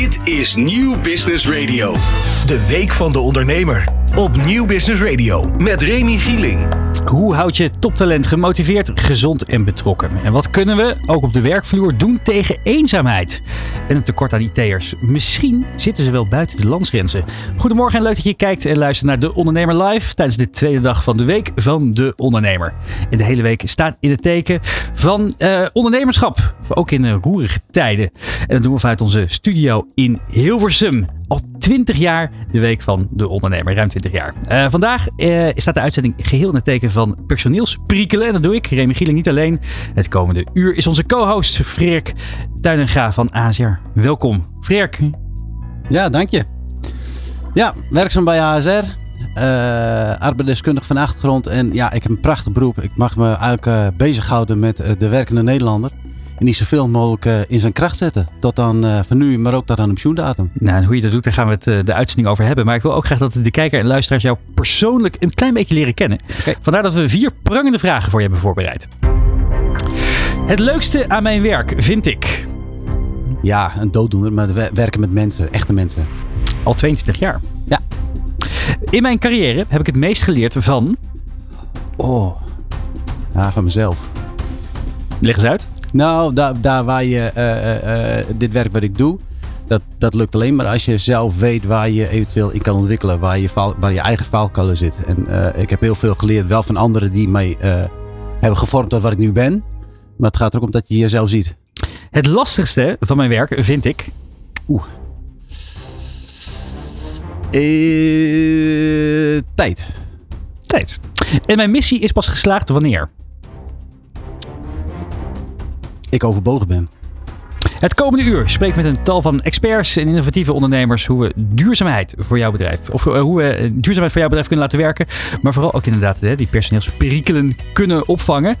Dit is Nieuw Business Radio. De Week van de Ondernemer. Op Nieuw Business Radio. Met Remy Gieling. Hoe houd je toptalent gemotiveerd, gezond en betrokken? En wat kunnen we, ook op de werkvloer, doen tegen eenzaamheid? En een tekort aan IT'ers. Misschien zitten ze wel buiten de landsgrenzen. Goedemorgen en leuk dat je kijkt en luistert naar De Ondernemer Live tijdens de tweede dag van de week van De Ondernemer. En de hele week staat in het teken van eh, ondernemerschap. Ook in uh, roerige tijden. En dat doen we vanuit onze studio in Hilversum. Al 20 jaar de week van de ondernemer, ruim 20 jaar. Uh, vandaag uh, staat de uitzending geheel in teken van personeelsprikkelen. En dat doe ik, Remy Gieling, niet alleen. Het komende uur is onze co-host Freek Tuinenga van ASR. Welkom, Freek. Ja, dank je. Ja, werkzaam bij ASR. Uh, arbeidsdeskundig van achtergrond. En ja, ik heb een prachtig beroep. Ik mag me eigenlijk bezighouden met de werkende Nederlander. En die zoveel mogelijk uh, in zijn kracht zetten. Tot dan uh, van nu, maar ook tot aan de pensioendatum. Nou, en hoe je dat doet, daar gaan we het uh, de uitzending over hebben. Maar ik wil ook graag dat de kijker en luisteraars jou persoonlijk een klein beetje leren kennen. Okay. Vandaar dat we vier prangende vragen voor je hebben voorbereid. Het leukste aan mijn werk vind ik. Ja, een dooddoener, maar werken met mensen, echte mensen. Al 22 jaar. Ja. In mijn carrière heb ik het meest geleerd van. Oh, ja, van mezelf. Leg eens uit. Nou, daar, daar waar je uh, uh, dit werk wat ik doe, dat, dat lukt alleen maar als je zelf weet waar je eventueel in kan ontwikkelen, waar je, waar je eigen valkuilen zit. En ik heb heel veel geleerd, wel van anderen die mij hebben gevormd tot wat ik nu ben. Maar het gaat er ook om dat je jezelf ziet. Het lastigste van mijn werk vind ik. Oeh. tijd. Tijd. En mijn missie is pas geslaagd wanneer? Ik overbodig ben. Het komende uur spreek ik met een tal van experts en innovatieve ondernemers hoe we duurzaamheid voor jouw bedrijf, of hoe we duurzaamheid voor jouw bedrijf kunnen laten werken, maar vooral ook inderdaad die personeelsperikelen kunnen opvangen.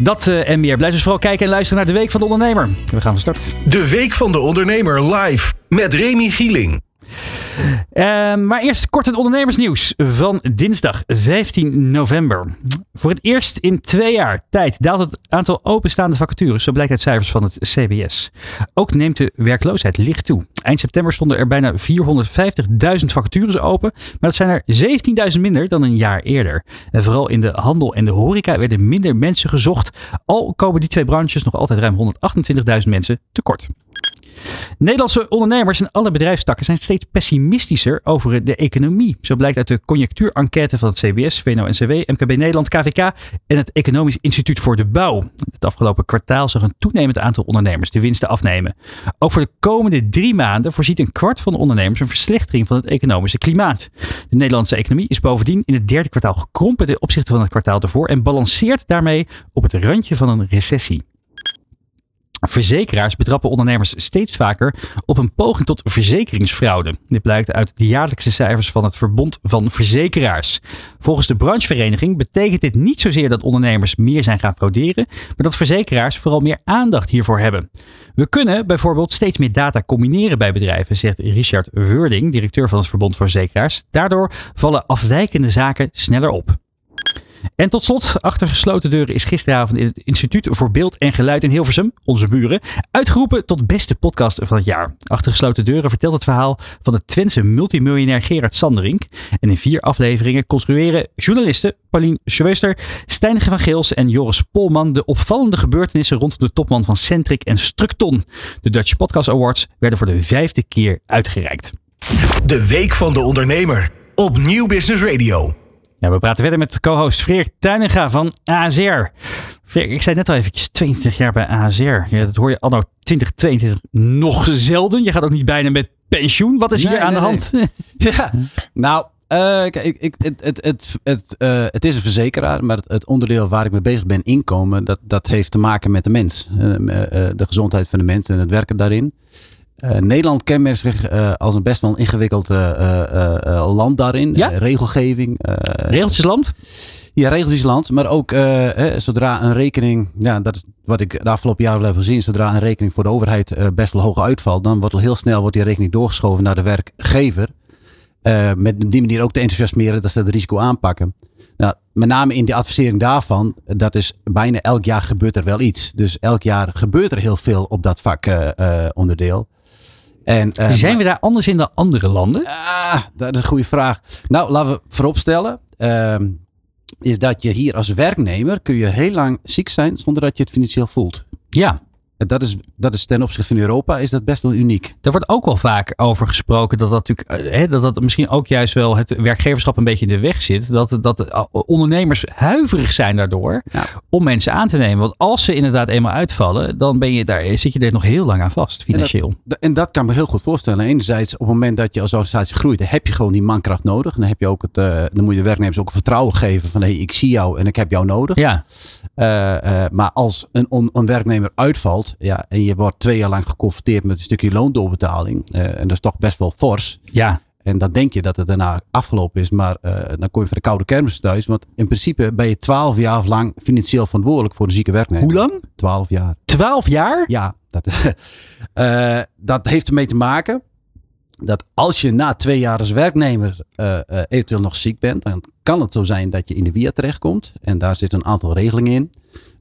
Dat en meer. Blijf dus vooral kijken en luisteren naar de Week van de Ondernemer. We gaan van start. De Week van de Ondernemer live met Remy Gieling. Uh, maar eerst kort het ondernemersnieuws van dinsdag 15 november. Voor het eerst in twee jaar tijd daalt het aantal openstaande vacatures, zo blijkt uit cijfers van het CBS. Ook neemt de werkloosheid licht toe. Eind september stonden er bijna 450.000 vacatures open, maar dat zijn er 17.000 minder dan een jaar eerder. En vooral in de handel en de horeca werden minder mensen gezocht, al komen die twee branches nog altijd ruim 128.000 mensen tekort. Nederlandse ondernemers en alle bedrijfstakken zijn steeds pessimistischer over de economie. Zo blijkt uit de conjunctuurenquête van het CBS, VNO-NCW, MKB Nederland, KVK en het Economisch Instituut voor de Bouw. Het afgelopen kwartaal zag een toenemend aantal ondernemers de winsten afnemen. Ook voor de komende drie maanden voorziet een kwart van de ondernemers een verslechtering van het economische klimaat. De Nederlandse economie is bovendien in het derde kwartaal gekrompen ten opzichte van het kwartaal ervoor en balanceert daarmee op het randje van een recessie. Verzekeraars betrappen ondernemers steeds vaker op een poging tot verzekeringsfraude. Dit blijkt uit de jaarlijkse cijfers van het Verbond van Verzekeraars. Volgens de branchevereniging betekent dit niet zozeer dat ondernemers meer zijn gaan frauderen, maar dat verzekeraars vooral meer aandacht hiervoor hebben. We kunnen bijvoorbeeld steeds meer data combineren bij bedrijven, zegt Richard Wording, directeur van het Verbond van Verzekeraars. Daardoor vallen afwijkende zaken sneller op. En tot slot, achter gesloten deuren is gisteravond in het Instituut voor Beeld en Geluid in Hilversum, onze buren, uitgeroepen tot beste podcast van het jaar. Achter gesloten deuren vertelt het verhaal van de Twentse multimiljonair Gerard Sanderink. En in vier afleveringen construeren journalisten Paulien Schweuster, Stijn van Geels en Joris Polman de opvallende gebeurtenissen rondom de topman van Centric en Structon. De Dutch Podcast Awards werden voor de vijfde keer uitgereikt. De Week van de Ondernemer op Nieuw Business Radio. Ja, we praten verder met co-host Freek Tuininga van ASR. Freek, ik zei net al eventjes 22 jaar bij ASR. Ja, dat hoor je anno 2022 nog zelden. Je gaat ook niet bijna met pensioen. Wat is Nee, hier aan nee, de nee. hand? Ja, nou, kijk, ik, ik, het, het, het, het, eh, het is een verzekeraar, maar het, het onderdeel waar ik mee bezig ben, inkomen, dat, dat heeft te maken met de mens. Eh, de gezondheid van de mens en het werken daarin. Eh, Nederland kenmerkt zich eh, als een best wel ingewikkeld eh, land daarin. Ja? Regelgeving. Regeltjesland? ja, regeltjesland. Maar ook eh, hè, zodra een rekening, ja, dat is wat ik de afgelopen jaren heb gezien. Zodra een rekening voor de overheid best wel hoog uitvalt, dan wordt al heel snel wordt die rekening doorgeschoven naar de werkgever. Met die manier ook te enthousiasmeren dat ze het risico aanpakken. Nou, met name in de advisering daarvan, dat is bijna elk jaar gebeurt er wel iets. Dus elk jaar gebeurt er heel veel op dat vak eh, eh, onderdeel. En, uh, Zijn we daar anders in dan andere landen? Ah, dat is een goede vraag. Nou, laten we vooropstellen. Uh, is dat je hier als werknemer kun je heel lang ziek zijn zonder dat je het financieel voelt. Ja. En dat is, dat is ten opzichte van Europa is dat best wel uniek. Er wordt ook wel vaak over gesproken dat dat natuurlijk hè, dat dat misschien ook juist wel het werkgeverschap een beetje in de weg zit. Dat, dat ondernemers huiverig zijn daardoor ja. om mensen aan te nemen. Want als ze inderdaad eenmaal uitvallen, dan ben je daar, zit je er nog heel lang aan vast financieel. En dat, en dat kan me heel goed voorstellen. Enerzijds op het moment dat je als organisatie groeit, dan heb je gewoon die mankracht nodig. Dan heb je ook het, uh, dan moet je de werknemers ook vertrouwen geven van hé, hey, ik zie jou en ik heb jou nodig. Ja. Uh, uh, maar als een, een werknemer uitvalt, ja, en je wordt twee jaar lang geconfronteerd met een stukje loondoorbetaling. Uh, en dat is toch best wel fors. Ja. En dan denk je dat het daarna afgelopen is, maar uh, dan kom je van de koude kermis thuis. Want in principe ben je twaalf jaar lang financieel verantwoordelijk voor de zieke werknemer. Hoe lang? Twaalf jaar. Twaalf jaar? Ja, dat, uh, dat heeft ermee te maken dat als je na twee jaar als werknemer uh, eventueel nog ziek bent, dan kan het zo zijn dat je in de WIA terechtkomt. En daar zit een aantal regelingen in.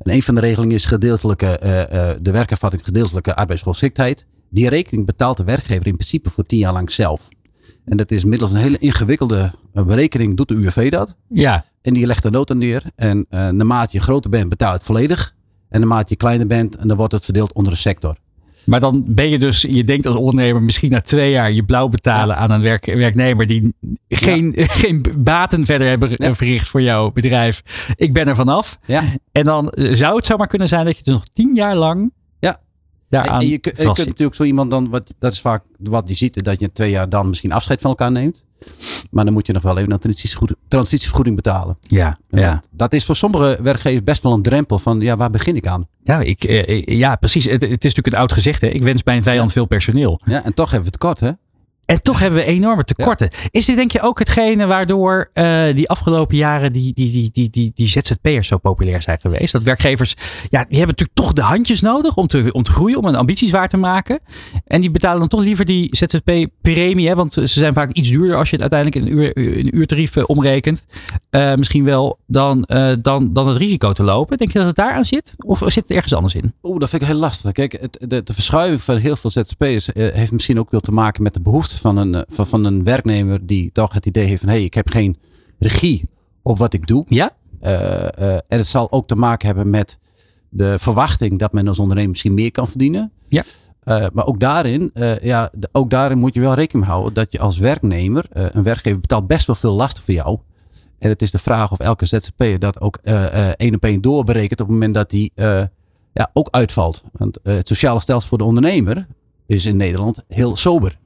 En een van de regelingen is gedeeltelijke, uh, uh, de werkervatting gedeeltelijke arbeidsgeschiktheid. Die rekening betaalt de werkgever in principe voor tien jaar lang zelf. En dat is middels een hele ingewikkelde berekening, doet de UWV dat. Ja. En die legt de nota neer. En uh, naarmate je groter bent, betaalt het volledig. En naarmate je kleiner bent, en dan wordt het verdeeld onder de sector. Maar dan ben je dus, je denkt als ondernemer misschien na twee jaar je blauw betalen ja. aan een werk, werknemer die geen, ja. geen baten verder hebben ja. verricht voor jouw bedrijf. Ik ben er vanaf. En dan zou het zomaar kunnen zijn dat je dus nog tien jaar lang ja. daaraan en je, kunt natuurlijk zo iemand dan, wat, dat is vaak wat je ziet, dat je twee jaar dan misschien afscheid van elkaar neemt. Maar dan moet je nog wel even een transitievergoeding, transitievergoeding betalen. Ja, ja. Dat, dat, is voor sommige werkgevers best wel een drempel van ja, waar begin ik aan? Ja, ik, eh, ja precies. Het, het, is natuurlijk een oud gezegde. Ik wens bij een vijand ja. veel personeel. Ja, en toch hebben we het kort hè? En toch hebben we enorme tekorten. Ja. Is dit denk je ook hetgene waardoor uh, die afgelopen jaren die, die, die, die, die, die ZZP'ers zo populair zijn geweest? Dat werkgevers, ja, die hebben natuurlijk toch de handjes nodig om te, om te groeien, om hun ambities waar te maken. En die betalen dan toch liever die ZZP-premie, want ze zijn vaak iets duurder als je het uiteindelijk in een, uur, in een uurtarief uh, omrekent. Uh, misschien wel dan, dan, dan het risico te lopen. Denk je dat het daar aan zit? Of zit het ergens anders in? Oeh, dat vind ik heel lastig. Kijk, het, de, de verschuiving van heel veel ZZP'ers heeft misschien ook wel te maken met de behoefte van een, van, van een werknemer die toch het idee heeft van hé, hey, ik heb geen regie op wat ik doe. Ja. Uh, uh, en het zal ook te maken hebben met de verwachting dat men als ondernemer misschien meer kan verdienen. Ja. Uh, maar ook daarin, ja, ook daarin moet je wel rekening houden dat je als werknemer, een werkgever betaalt best wel veel lasten voor jou. En het is de vraag of elke ZZP'er dat ook één op één doorberekent op het moment dat die ja, ook uitvalt. Want het sociale stelsel voor de ondernemer is in Nederland heel sober.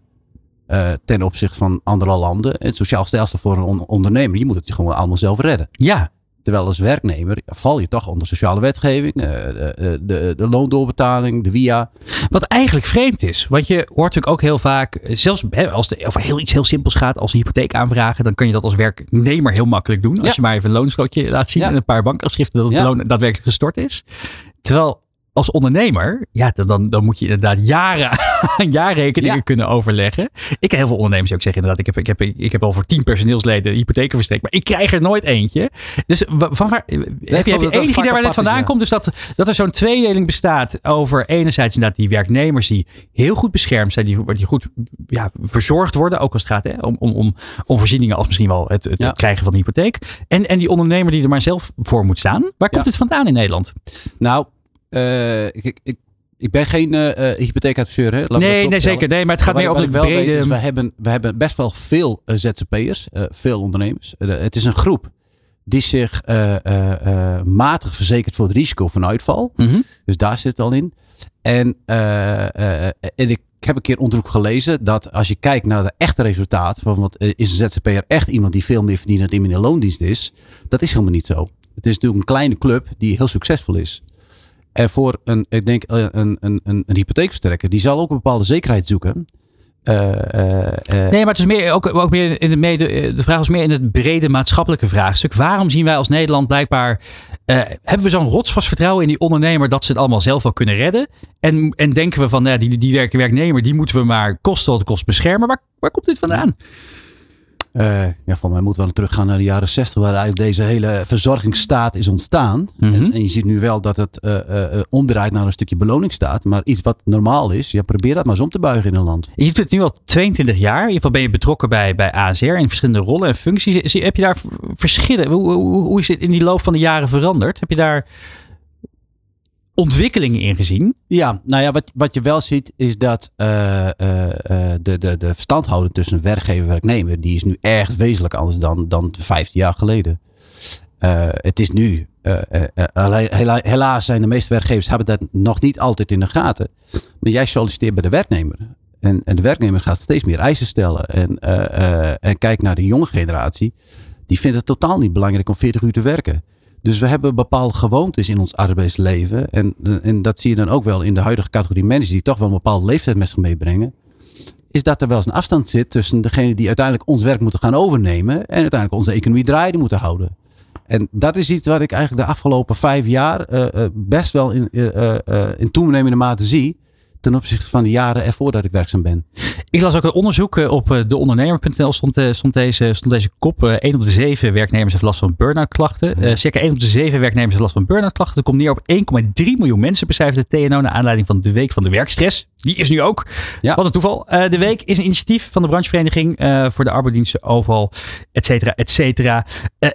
Uh, ten opzichte van andere landen. Het sociaal stelsel voor een on ondernemer, je moet het gewoon allemaal zelf redden. Ja. Terwijl als werknemer val je toch onder sociale wetgeving, uh, de, de, de, loondoorbetaling, de via. Wat eigenlijk vreemd is, want je hoort natuurlijk ook heel vaak, zelfs hè, als het over heel iets heel simpels gaat, als een hypotheek aanvragen, dan kan je dat als werknemer heel makkelijk doen. Als ja. je maar even een loonstrookje laat zien Ja. en een paar bankafschriften dat het Ja. loon daadwerkelijk gestort is. Terwijl als ondernemer, ja, dan, dan moet je inderdaad jaren aan jaarrekeningen Ja. kunnen overleggen. Ik ken heel veel ondernemers die ook zeggen inderdaad, ik heb, ik heb, ik heb al voor tien personeelsleden hypotheken verstrekt, maar ik krijg er nooit eentje. Dus van waar, heb je, heb je dat dat enig vaak idee waar dit is, vandaan ja. komt? Dus dat, dat er zo'n tweedeling bestaat over enerzijds inderdaad die werknemers die heel goed beschermd zijn, die, die goed ja, verzorgd worden, ook als het gaat hè, om, om, om, om voorzieningen als misschien wel het, het Ja. krijgen van de hypotheek. En, en die ondernemer die er maar zelf voor moet staan. Waar komt dit vandaan in Nederland? Nou, ik, ik, ik ben geen uh, hypotheekadviseur. Hè? Laat Nee, nee, zeker. Nee, maar het gaat meer ik de brede... weet is, we hebben, we hebben best wel veel uh, ZZP'ers, uh, veel ondernemers. Het is een groep die zich matig verzekert voor het risico van uitval. Mm -hmm. Dus daar zit het al in. En, en ik heb een keer onderzoek gelezen dat als je kijkt naar de echte resultaat van wat is een ZZP'er echt iemand die veel meer verdient dan iemand in loondienst is, dat is helemaal niet zo. Het is natuurlijk een kleine club die heel succesvol is. En voor een, ik denk, een, een, een, een hypotheekverstrekker, die zal ook een bepaalde zekerheid zoeken. Uh, uh, nee, maar het is meer, ook, ook meer in de, de vraag is meer in het brede maatschappelijke vraagstuk. Waarom zien wij als Nederland blijkbaar, hebben we zo'n rotsvast vertrouwen in die ondernemer dat ze het allemaal zelf wel kunnen redden? En, en denken we van, nou, die, die werk, werknemer, die moeten we maar kosten wat kost beschermen. Waar, waar komt dit vandaan? Uh, ja, voor mij moeten we teruggaan naar de jaren 60, waar eigenlijk deze hele verzorgingsstaat is ontstaan. Mhm. en, en je ziet nu wel dat het uh, uh, omdraait naar een stukje beloningsstaat. Maar iets wat normaal is, ja, probeer dat maar eens om te buigen in een land. Je doet het nu al 22 jaar. In ieder geval ben je betrokken bij, bij ASR in verschillende rollen en functies. Heb je daar verschillen? Hoe, hoe, hoe is het in die loop van de jaren veranderd? Heb je daar ontwikkelingen in gezien? Ja, nou ja, wat, wat je wel ziet is dat uh, uh, de, de, de verstandhouding tussen werkgever en werknemer, die is nu echt wezenlijk anders dan, dan 15 jaar geleden. Het is nu, hela helaas zijn de meeste werkgevers hebben dat nog niet altijd in de gaten. Maar jij solliciteert bij de werknemer. En, en de werknemer gaat steeds meer eisen stellen. En, en kijk naar de jonge generatie. Die vindt het totaal niet belangrijk om 40 uur te werken. Dus we hebben bepaalde gewoontes in ons arbeidsleven. En, en dat zie je dan ook wel in de huidige categorie mensen die toch wel een bepaalde leeftijd met zich meebrengen. Is dat er wel eens een afstand zit tussen degene die uiteindelijk ons werk moeten gaan overnemen. En uiteindelijk onze economie draaiende moeten houden. En dat is iets wat ik eigenlijk de afgelopen vijf jaar uh, uh, best wel in, uh, in toenemende mate zie ten opzichte van de jaren ervoor dat ik werkzaam ben. Ik las ook een onderzoek op deondernemer.nl stond, stond, deze, stond deze kop. 1 op de 7 werknemers heeft last van burn-out klachten. Ja. Uh, circa 1 op de 7 werknemers heeft last van burn-out klachten. Dat komt neer op 1,3 miljoen mensen, beschrijft de TNO naar aanleiding van de Week van de Werkstress. Die is nu ook. Ja. Wat een toeval. Uh, de Week is een initiatief van de branchevereniging uh, voor de arbeidsdiensten overal, et cetera, et cetera.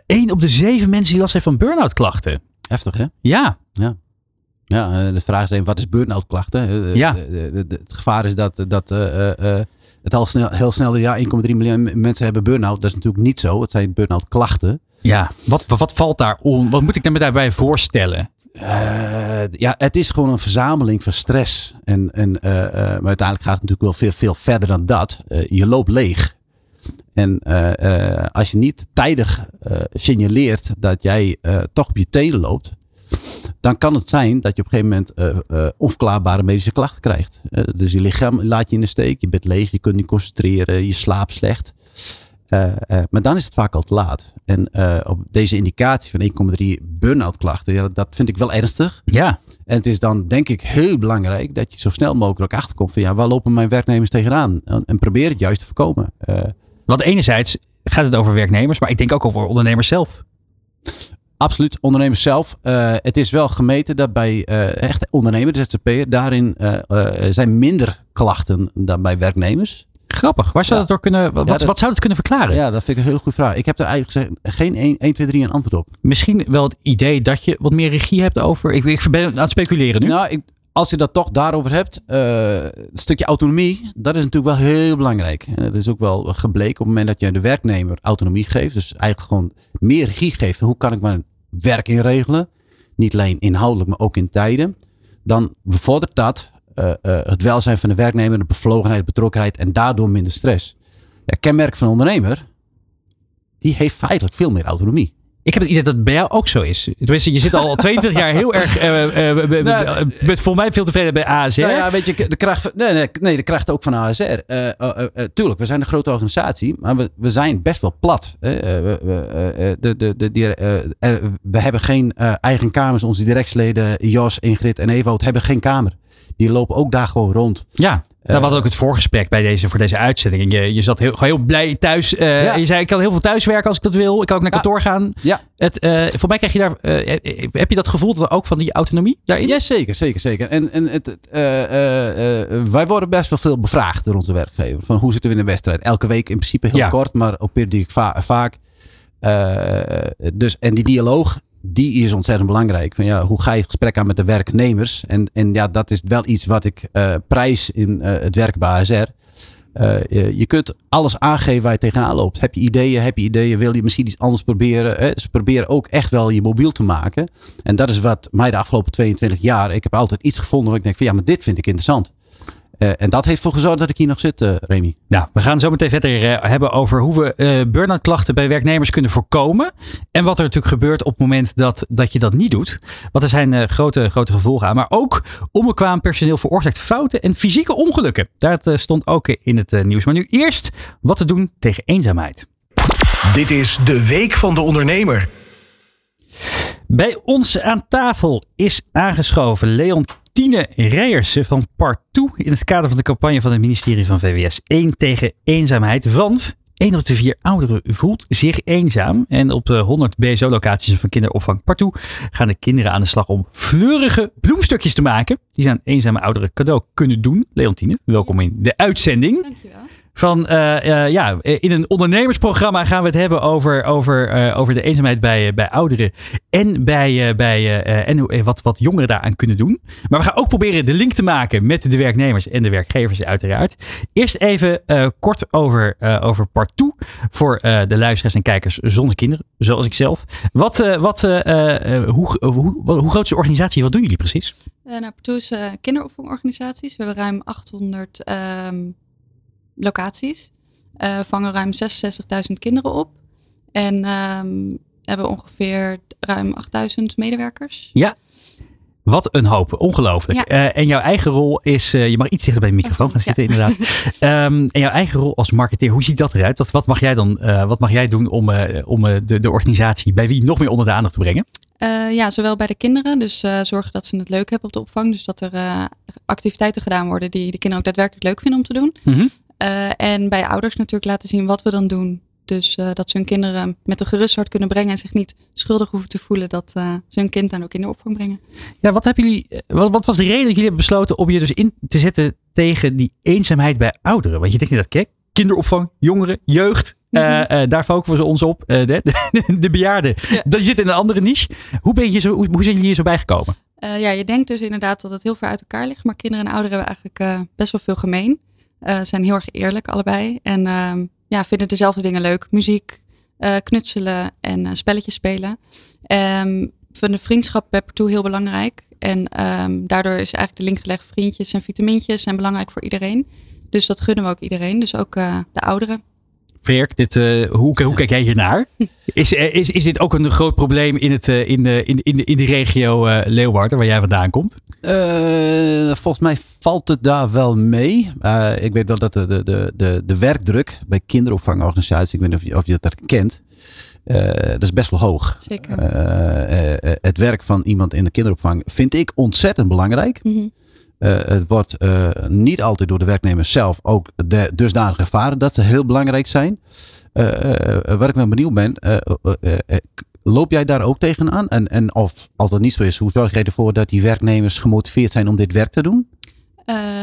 1 op de 7 mensen die last heeft van burn-out klachten. Heftig hè? Ja. Ja. Ja, de vraag is even, wat is burn-out klachten? Ja. Het gevaar is dat, dat uh, uh, het al snel, heel snel, ja, 1,3 miljoen mensen hebben burn-out. Dat is natuurlijk niet zo. Het zijn burn-out klachten. Ja, wat, wat valt daar om? Wat moet ik me daarbij voorstellen? Uh, ja, het is gewoon een verzameling van stress. En, en, maar uiteindelijk gaat het natuurlijk wel veel, veel verder dan dat. je loopt leeg. En als je niet tijdig signaleert dat jij toch op je tenen loopt, dan kan het zijn dat je op een gegeven moment uh, uh, onverklaarbare medische klachten krijgt. Uh, dus je lichaam laat je in de steek, je bent leeg, je kunt niet concentreren, je slaapt slecht. maar dan is het vaak al te laat. En op deze indicatie van 1,3 burn-out klachten, ja, dat vind ik wel ernstig. Ja. En het is dan denk ik heel belangrijk dat je zo snel mogelijk achterkomt van ja, waar lopen mijn werknemers tegenaan? En, en probeer het juist te voorkomen. Want enerzijds gaat het over werknemers, maar ik denk ook over ondernemers zelf. Absoluut, ondernemers zelf. Uh, het is wel gemeten dat bij uh, echt ondernemers, de ZZP'er, daarin uh, zijn minder klachten dan bij werknemers. Grappig. Waar zou ja. dat door kunnen, wat, ja, dat, wat zou dat kunnen verklaren? Ja, dat vind ik een hele goede vraag. Ik heb er eigenlijk geen 1, 1 2, 3 een antwoord op. Misschien wel het idee dat je wat meer regie hebt over. Ik, ik ben aan het speculeren nu. Nou, ik, als je dat toch daarover hebt, een stukje autonomie, dat is natuurlijk wel heel belangrijk. En dat is ook wel gebleken op het moment dat je de werknemer autonomie geeft. Dus eigenlijk gewoon meer regie geeft. Hoe kan ik mijn werk inregelen. Niet alleen inhoudelijk, maar ook in tijden. Dan bevordert dat uh, uh, het welzijn van de werknemer, de bevlogenheid, betrokkenheid en daardoor minder stress. Ja, kenmerk van een ondernemer, die heeft feitelijk veel meer autonomie. Ik heb het idee dat het bij jou ook zo is. Tenminste, je zit al 22 jaar heel erg. Uh, uh, uh, nou, bent voor mij veel tevreden bij ASR. Nou ja, weet je, de kracht, nee, nee, nee, de kracht ook van ASR. tuurlijk, we zijn een grote organisatie, maar we, we zijn best wel plat. de, de, de, die, we hebben geen eigen kamers. Onze directsleden, Jos, Ingrid en Ewout, hebben geen kamer. Die lopen ook daar gewoon rond. Ja, dat was ook het voorgesprek bij deze, voor deze uitzending. Je, je zat heel, heel blij thuis. Uh, ja. Je zei, ik kan heel veel thuiswerken als ik dat wil. Ik kan ook naar kantoor ja. gaan. Ja. Het, uh, voor mij krijg je daar, uh, heb je dat gevoel dat ook van die autonomie daarin? Ja, zeker, zeker, zeker. En, en het, wij worden best wel veel bevraagd door onze werkgever. Van hoe zitten we in de wedstrijd? Elke week in principe heel ja. kort, maar op periodiek va vaak. dus, en die dialoog, die is ontzettend belangrijk. Van, ja, hoe ga je het gesprek aan met de werknemers? En, en ja, dat is wel iets wat ik uh, prijs in uh, het werk bij ASR. Je, je, kunt alles aangeven waar je tegenaan loopt. Heb je ideeën, heb je ideeën, wil je misschien iets anders proberen? Hè? Ze proberen ook echt wel je mobiel te maken. En dat is wat mij de afgelopen 22 jaar, ik heb altijd iets gevonden waar ik denk van ja, maar dit vind ik interessant. Uh, en dat heeft ervoor gezorgd dat ik hier nog zit, uh, Remy. Nou, we gaan zo meteen verder uh, hebben over hoe we burn-out klachten bij werknemers kunnen voorkomen. En wat er natuurlijk gebeurt op het moment dat, dat je dat niet doet. Want er zijn grote, grote gevolgen aan. Maar ook onbekwaam personeel veroorzaakt fouten en fysieke ongelukken. Dat stond ook in het nieuws. Maar nu eerst wat te doen tegen eenzaamheid. Dit is de Week van de Ondernemer. Bij ons aan tafel is aangeschoven Leon Tine Rijersen van Partout in het kader van de campagne van het ministerie van VWS 1 tegen eenzaamheid. Want 1 op de 4 ouderen voelt zich eenzaam. En op de 100 BSO-locaties van kinderopvang Partout gaan de kinderen aan de slag om fleurige bloemstukjes te maken. Die ze aan eenzame ouderen cadeau kunnen doen. Leontine, welkom in de uitzending. Dankjewel. Van uh, uh, ja, in een ondernemersprogramma gaan we het hebben over, over, uh, over de eenzaamheid bij, bij ouderen. En, bij, bij, en wat, wat jongeren daaraan kunnen doen. Maar we gaan ook proberen de link te maken met de werknemers en de werkgevers, uiteraard. Eerst even kort over, over Partout. Voor de luisteraars en kijkers zonder kinderen, zoals ik zelf. Wat, wat, hoe, hoe, hoe groot is de organisatie? Wat doen jullie precies? nou, Partout is een kinderopvangorganisatie. We hebben ruim 800. Um locaties. Uh, vangen ruim 66.000 kinderen op. En um, hebben ongeveer ruim 8000 medewerkers. Ja. Wat een hoop, ongelooflijk. Ja. Uh, en jouw eigen rol is, uh, je mag iets dichter bij de microfoon gaan zitten ja. inderdaad. um, en jouw eigen rol als marketeer, hoe ziet dat eruit? Wat, wat mag jij dan, uh, wat mag jij doen om, om de, de organisatie bij wie nog meer onder de aandacht te brengen? ja, zowel bij de kinderen, dus zorgen dat ze het leuk hebben op de opvang. Dus dat er activiteiten gedaan worden die de kinderen ook daadwerkelijk leuk vinden om te doen. Mm -hmm. Uh, en bij ouders natuurlijk laten zien wat we dan doen. Dus uh, dat ze hun kinderen met een gerust hart kunnen brengen en zich niet schuldig hoeven te voelen dat uh, ze hun kind dan ook in de opvang brengen. Ja, wat hebben jullie, wat, wat, was de reden dat jullie hebben besloten om je dus in te zetten tegen die eenzaamheid bij ouderen? Want je denkt niet dat, kijk, kinderopvang, jongeren, jeugd, mm -hmm. daar focussen we ons op. De, de, de, bejaarden, ja. dat zit in een andere niche. Hoe, ben je zo, hoe, hoe zijn jullie hier zo bijgekomen? ja, je denkt dus inderdaad dat het heel ver uit elkaar ligt. Maar kinderen en ouderen hebben eigenlijk best wel veel gemeen. Uh, zijn heel erg eerlijk allebei. En uh, ja, vinden dezelfde dingen leuk. Muziek, uh, knutselen en uh, spelletjes spelen. Um, vinden vriendschap bij heel belangrijk. En um, daardoor is eigenlijk de link gelegd. Vriendjes en vitamintjes zijn belangrijk voor iedereen. Dus dat gunnen we ook iedereen. Dus ook de ouderen. Verk, dit, uh, hoe, hoe kijk jij hiernaar? Is, is, is dit ook een groot probleem in, het, uh, in, de, in, in, de, in de regio uh, Leeuwarden, waar jij vandaan komt? volgens mij valt het daar wel mee. ik weet wel dat de, de, de, de werkdruk bij kinderopvangorganisaties, ik weet niet of je, of je dat kent, dat is best wel hoog. Zeker. het werk van iemand in de kinderopvang vind ik ontzettend belangrijk. Mm -hmm. Uh, het wordt uh, niet altijd door de werknemers zelf ook de dusdanig ervaren dat ze heel belangrijk zijn. Uh, waar ik me benieuwd ben, loop jij daar ook tegenaan? En, en of als dat niet zo is, hoe zorg jij ervoor dat die werknemers gemotiveerd zijn om dit werk te doen?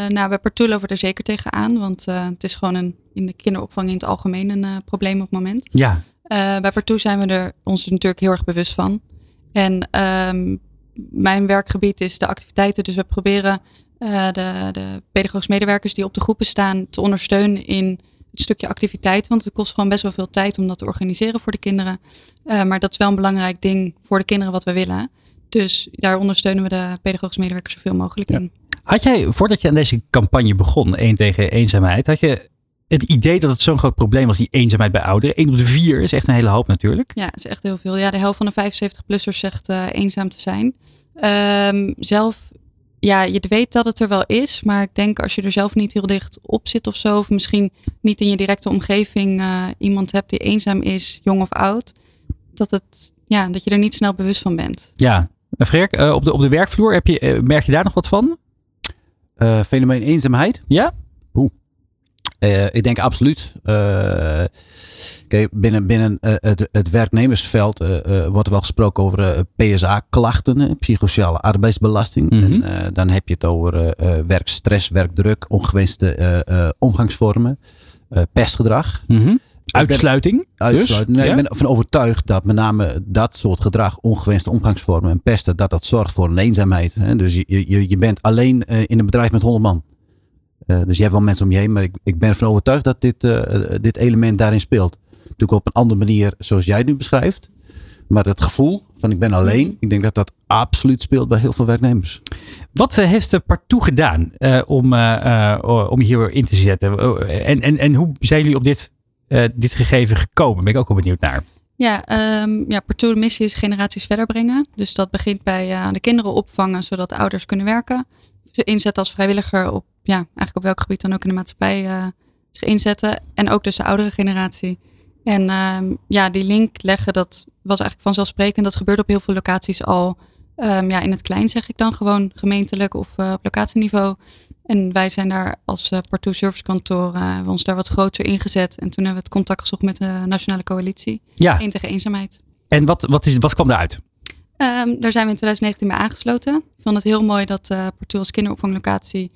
nou, bij Partout lopen we er zeker tegenaan, want het is gewoon een, in de kinderopvang in het algemeen een probleem op het moment. Ja. bij Partout zijn we er ons natuurlijk heel erg bewust van. En um, mijn werkgebied is de activiteiten, dus we proberen uh, de, de pedagogische medewerkers die op de groepen staan te ondersteunen in het stukje activiteit. Want het kost gewoon best wel veel tijd om dat te organiseren voor de kinderen. Uh, maar dat is wel een belangrijk ding voor de kinderen wat we willen. Dus daar ondersteunen we de pedagogische medewerkers zoveel mogelijk ja. in. Had jij, voordat je aan deze campagne begon, één tegen eenzaamheid, had je het idee dat het zo'n groot probleem was, die eenzaamheid bij ouderen? 1 op de 4 is echt een hele hoop natuurlijk. Ja, is echt heel veel. Ja, de helft van de 75-plussers zegt uh, eenzaam te zijn. Um, zelf ja, je weet dat het er wel is, maar ik denk als je er zelf niet heel dicht op zit of zo, of misschien niet in je directe omgeving uh, iemand hebt die eenzaam is, jong of oud, dat, het, ja, dat je er niet snel bewust van bent. Ja, Freek, uh, op, de, op de werkvloer, heb je, uh, merk je daar nog wat van? fenomeen eenzaamheid? Ja. Oeh. ik denk absoluut. Kijk, binnen, binnen uh, het, het, werknemersveld wordt er wel gesproken over PSA-klachten, psychosociale arbeidsbelasting. Mm -hmm. en, dan heb je het over werkstress, werkdruk, ongewenste omgangsvormen, pestgedrag. Mm -hmm. Uitsluiting? Uitsluiting. Dus? Nee, ja? Ik ben ervan overtuigd dat met name dat soort gedrag, ongewenste omgangsvormen en pesten, dat dat zorgt voor een eenzaamheid. Hè? Dus je, je, je bent alleen in een bedrijf met 100 man. Uh, dus je hebt wel mensen om je heen, maar ik, ik ben ervan overtuigd dat dit, uh, dit element daarin speelt. Natuurlijk op een andere manier zoals jij het nu beschrijft. Maar het gevoel van ik ben alleen, ik denk dat dat absoluut speelt bij heel veel werknemers. Wat uh, heeft de Partout gedaan om, om hier in te zetten? en, en, en hoe zijn jullie op dit, dit gegeven gekomen? Ben ik ook wel benieuwd naar. Ja, um, ja Partout de missie is generaties verder brengen. Dus dat begint bij de kinderen opvangen, zodat de ouders kunnen werken. Ze inzetten als vrijwilliger op ja, eigenlijk op welk gebied dan ook in de maatschappij uh, zich inzetten. En ook dus de oudere generatie. En uh, ja, die link leggen, dat was eigenlijk vanzelfsprekend. Dat gebeurt op heel veel locaties al. Um, ja, in het klein zeg ik dan gewoon gemeentelijk of uh, op locatieniveau. En wij zijn daar als uh, Partout Servicekantoor, uh, hebben we ons daar wat groter ingezet. En toen hebben we het contact gezocht met de Nationale Coalitie. Ja. Eén tegen eenzaamheid. En wat, wat, is, wat kwam eruit? Um, daar zijn we in 2019 bij aangesloten. Ik vond het heel mooi dat uh, Partout als kinderopvanglocatie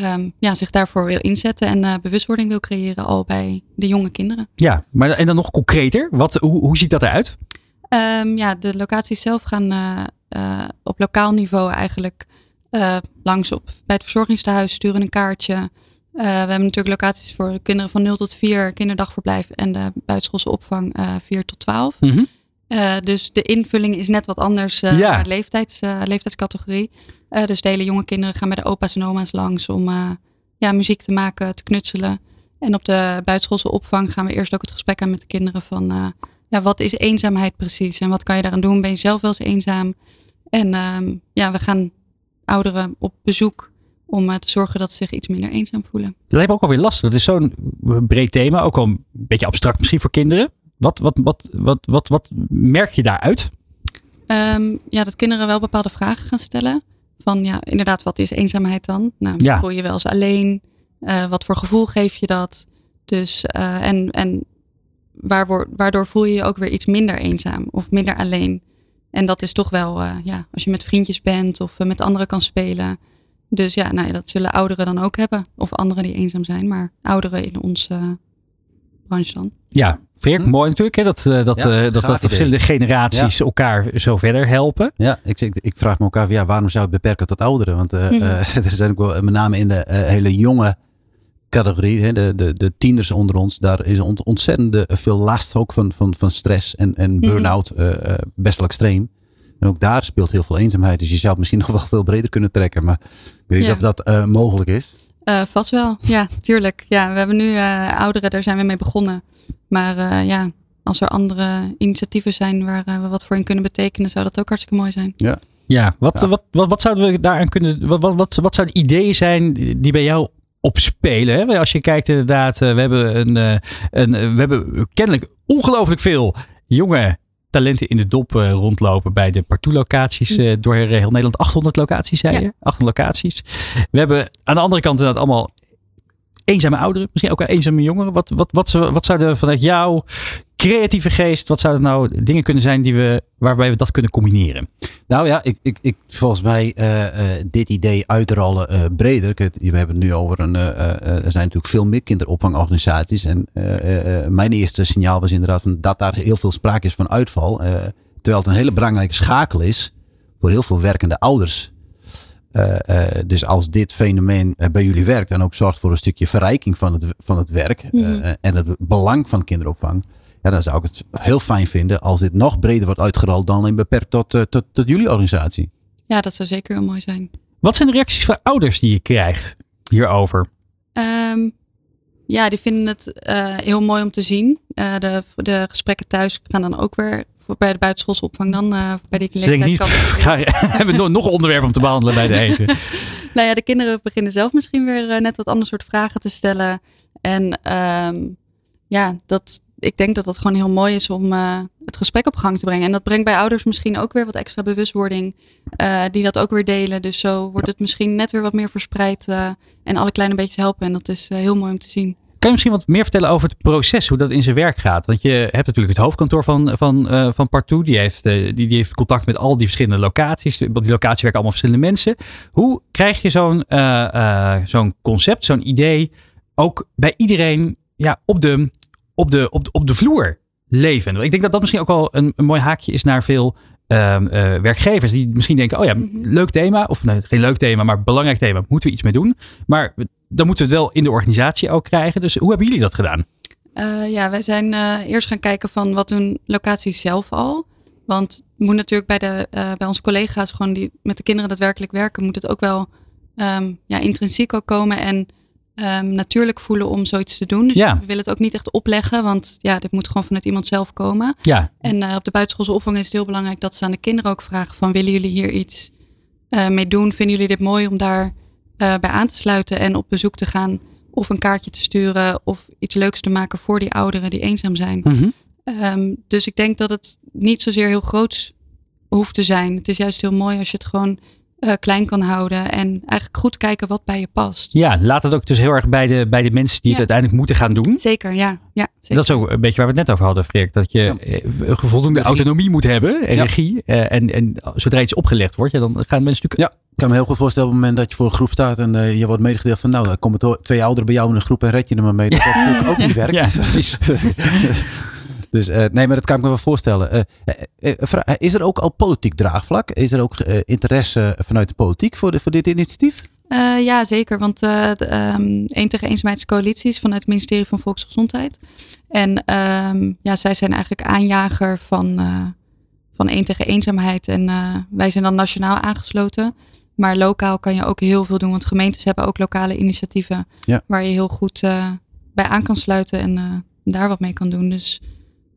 um, ja, zich daarvoor wil inzetten. En uh, bewustwording wil creëren al bij de jonge kinderen. Ja, maar en dan nog concreter. Wat, hoe, hoe ziet dat eruit? Um, ja, de locaties zelf gaan uh, op lokaal niveau eigenlijk langs op bij het verzorgingstehuis, sturen een kaartje. We hebben natuurlijk locaties voor kinderen van 0 tot 4, kinderdagverblijf en de buitenschoolse opvang uh, 4 tot 12. Mm -hmm. Dus de invulling is net wat anders Ja. de leeftijds, leeftijdscategorie. dus de hele jonge kinderen gaan bij de opa's en oma's langs om ja, muziek te maken, te knutselen. En op de buitenschoolse opvang gaan we eerst ook het gesprek aan met de kinderen van ja, wat is eenzaamheid precies en wat kan je daaraan doen? Ben je zelf wel eens eenzaam? En um, ja, we gaan ouderen op bezoek om uh, te zorgen dat ze zich iets minder eenzaam voelen. Dat lijkt me ook alweer lastig. Dat is zo'n breed thema, ook al een beetje abstract misschien voor kinderen. Wat, wat, wat, wat, wat, wat merk je daaruit? Um, ja, dat kinderen wel bepaalde vragen gaan stellen. Van ja, inderdaad, wat is eenzaamheid dan? Nou, Ja. voel je je wel eens alleen? Uh, wat voor gevoel geef je dat? Dus, uh, en, en waardoor, waardoor voel je je ook weer iets minder eenzaam of minder alleen. En dat is toch wel, uh, ja, als je met vriendjes bent of met anderen kan spelen. Dus ja, nou ja, dat zullen ouderen dan ook hebben. Of anderen die eenzaam zijn, maar ouderen in onze branche dan. Ja, Freek, mooi natuurlijk hè, dat, uh, dat, Hm? Ja, uh, dat, dat de verschillende generaties elkaar zo verder helpen. Ja, ik, ik, ik vraag me ook af, ja, waarom zou je het beperken tot ouderen? Want eh, Mhm. eh, er zijn ook wel, met name in de eh, hele jonge categorie, hè, de, de, de tieners onder ons, daar is ont, ontzettend veel last ook van, van, van stress en, en burn-out eh, eh, best wel extreem. En ook daar speelt heel veel eenzaamheid. Dus je zou het misschien nog wel veel breder kunnen trekken. Maar ik weet niet Ja. of dat eh, mogelijk is. Uh, vast wel, ja, tuurlijk. Ja, we hebben nu uh, ouderen, daar zijn we mee begonnen. Maar uh, ja, als er andere initiatieven zijn waar uh, we wat voor in kunnen betekenen, zou dat ook hartstikke mooi zijn. Ja. Ja, wat, Ja. Wat, wat, wat zouden we daaraan kunnen. Wat, wat, wat, wat zouden ideeën zijn die bij jou opspelen? Hè? Als je kijkt, inderdaad, eh, we hebben, een, eh, een, eh, we hebben kennelijk ongelooflijk veel jonge talenten in de dop eh, rondlopen bij de partout-locaties eh, door heel Nederland. 800 locaties, zei Ja. je? 800 locaties. We hebben aan de andere kant inderdaad allemaal eenzame ouderen, misschien ook wel eenzame jongeren. Wat, wat, wat, wat zouden vanuit jouw creatieve geest, wat zouden nou dingen kunnen zijn die we, waarbij we dat kunnen combineren? Nou ja, ik, ik, ik, volgens mij eh, eh, dit idee uitrollen eh, breder. We hebben het nu over een. eh, eh, er zijn natuurlijk veel meer kinderopvangorganisaties. En eh, eh, eh, mijn eerste signaal was inderdaad dat daar heel veel sprake is van uitval. eh, terwijl het een hele belangrijke schakel is voor heel veel werkende ouders. Eh, eh, dus als dit fenomeen bij jullie werkt en ook zorgt voor een stukje verrijking van het, van het werk eh, Mhm. en het belang van kinderopvang, ja, dan zou ik het heel fijn vinden als dit nog breder wordt uitgerold dan alleen beperkt tot, eh, tot, tot jullie organisatie. Ja, dat zou zeker heel mooi zijn. Wat zijn de reacties van ouders die je krijgt hierover? Um, ja, die vinden het uh, heel mooi om te zien. Uh, de, de gesprekken thuis gaan dan ook weer voor, bij de buitenschoolse opvang dan uh, bij die Ze denken niet, leeftijdscategorie. pff, ga- we hebben nog- nog een onderwerp om te behandelen bij de eten. nou ja, de kinderen beginnen zelf misschien weer uh, net wat ander soort vragen te stellen. En um, ja, dat, ik denk dat dat gewoon heel mooi is om uh, het gesprek op gang te brengen. En dat brengt bij ouders misschien ook weer wat extra bewustwording. Uh, die dat ook weer delen. Dus zo wordt het misschien net weer wat meer verspreid. Uh, en alle kleine beetjes helpen. En dat is heel mooi om te zien. Kan je misschien wat meer vertellen over het proces, hoe dat in zijn werk gaat? Want je hebt natuurlijk het hoofdkantoor van, van, van Partout. Die heeft, die, die heeft contact met al die verschillende locaties. Op die locatie werken allemaal verschillende mensen. Hoe krijg je zo'n zo'n concept, zo'n idee ook bij iedereen ja, op, de, op, de, op, de, op de vloer leven? Ik denk dat dat misschien ook wel een, een mooi haakje is naar veel uh, uh, werkgevers die misschien denken: oh ja, Mhm. leuk thema. Of nee, geen leuk thema, maar belangrijk thema. Moeten we iets mee doen? Maar dan moeten we het wel in de organisatie ook krijgen. Dus hoe hebben jullie dat gedaan? Uh, ja, wij zijn uh, eerst gaan kijken van wat doen locaties zelf al. Want het moet natuurlijk bij, de, bij onze collega's gewoon die met de kinderen daadwerkelijk werken, moet het ook wel um, ja, intrinsiek ook komen en um, natuurlijk voelen om zoiets te doen. Dus Ja. we willen het ook niet echt opleggen, want ja, dit moet gewoon vanuit iemand zelf komen. Ja, En uh, op de buitenschoolse opvang is het heel belangrijk dat ze aan de kinderen ook vragen van willen jullie hier iets uh, mee doen? Vinden jullie dit mooi om daar uh, bij aan te sluiten en op bezoek te gaan? Of een kaartje te sturen of iets leuks te maken voor die ouderen die eenzaam zijn. Mhm. Um, dus ik denk dat het niet zozeer heel groots hoeft te zijn. Het is juist heel mooi als je het gewoon eh, klein kan houden. En eigenlijk goed kijken wat bij je past. Ja, laat het ook dus heel erg bij de, bij de mensen die Ja. het uiteindelijk moeten gaan doen. Zeker, ja. ja zeker. Dat is ook een beetje waar we het net over hadden, Freek. Dat je eh, voldoende Regie. autonomie moet hebben en Ja. regie. eh, en, en zodra iets opgelegd wordt, ja, dan gaan mensen natuurlijk... Ja, ik kan me heel goed voorstellen op het moment dat je voor een groep staat en je wordt medegedeeld van nou, dan komen twee ouderen bij jou in een groep en red je er maar mee. Dat dat natuurlijk ook niet werkt. Ja, precies. Dus eh, nee, maar dat kan ik me wel voorstellen. Eh, eh, is er ook al politiek draagvlak? Is er ook interesse vanuit de politiek voor, de, voor dit initiatief? Ja, zeker. Want de, Eén tegen eenzaamheidscoalitie is vanuit het ministerie van Volksgezondheid. En ehm, ja, zij zijn eigenlijk aanjager van, van Eén tegen eenzaamheid. En wij zijn dan nationaal aangesloten. Maar lokaal kan je ook heel veel doen. Want gemeentes hebben ook lokale initiatieven. Ja. Waar je heel goed bij aan kan sluiten en daar wat mee kan doen. Dus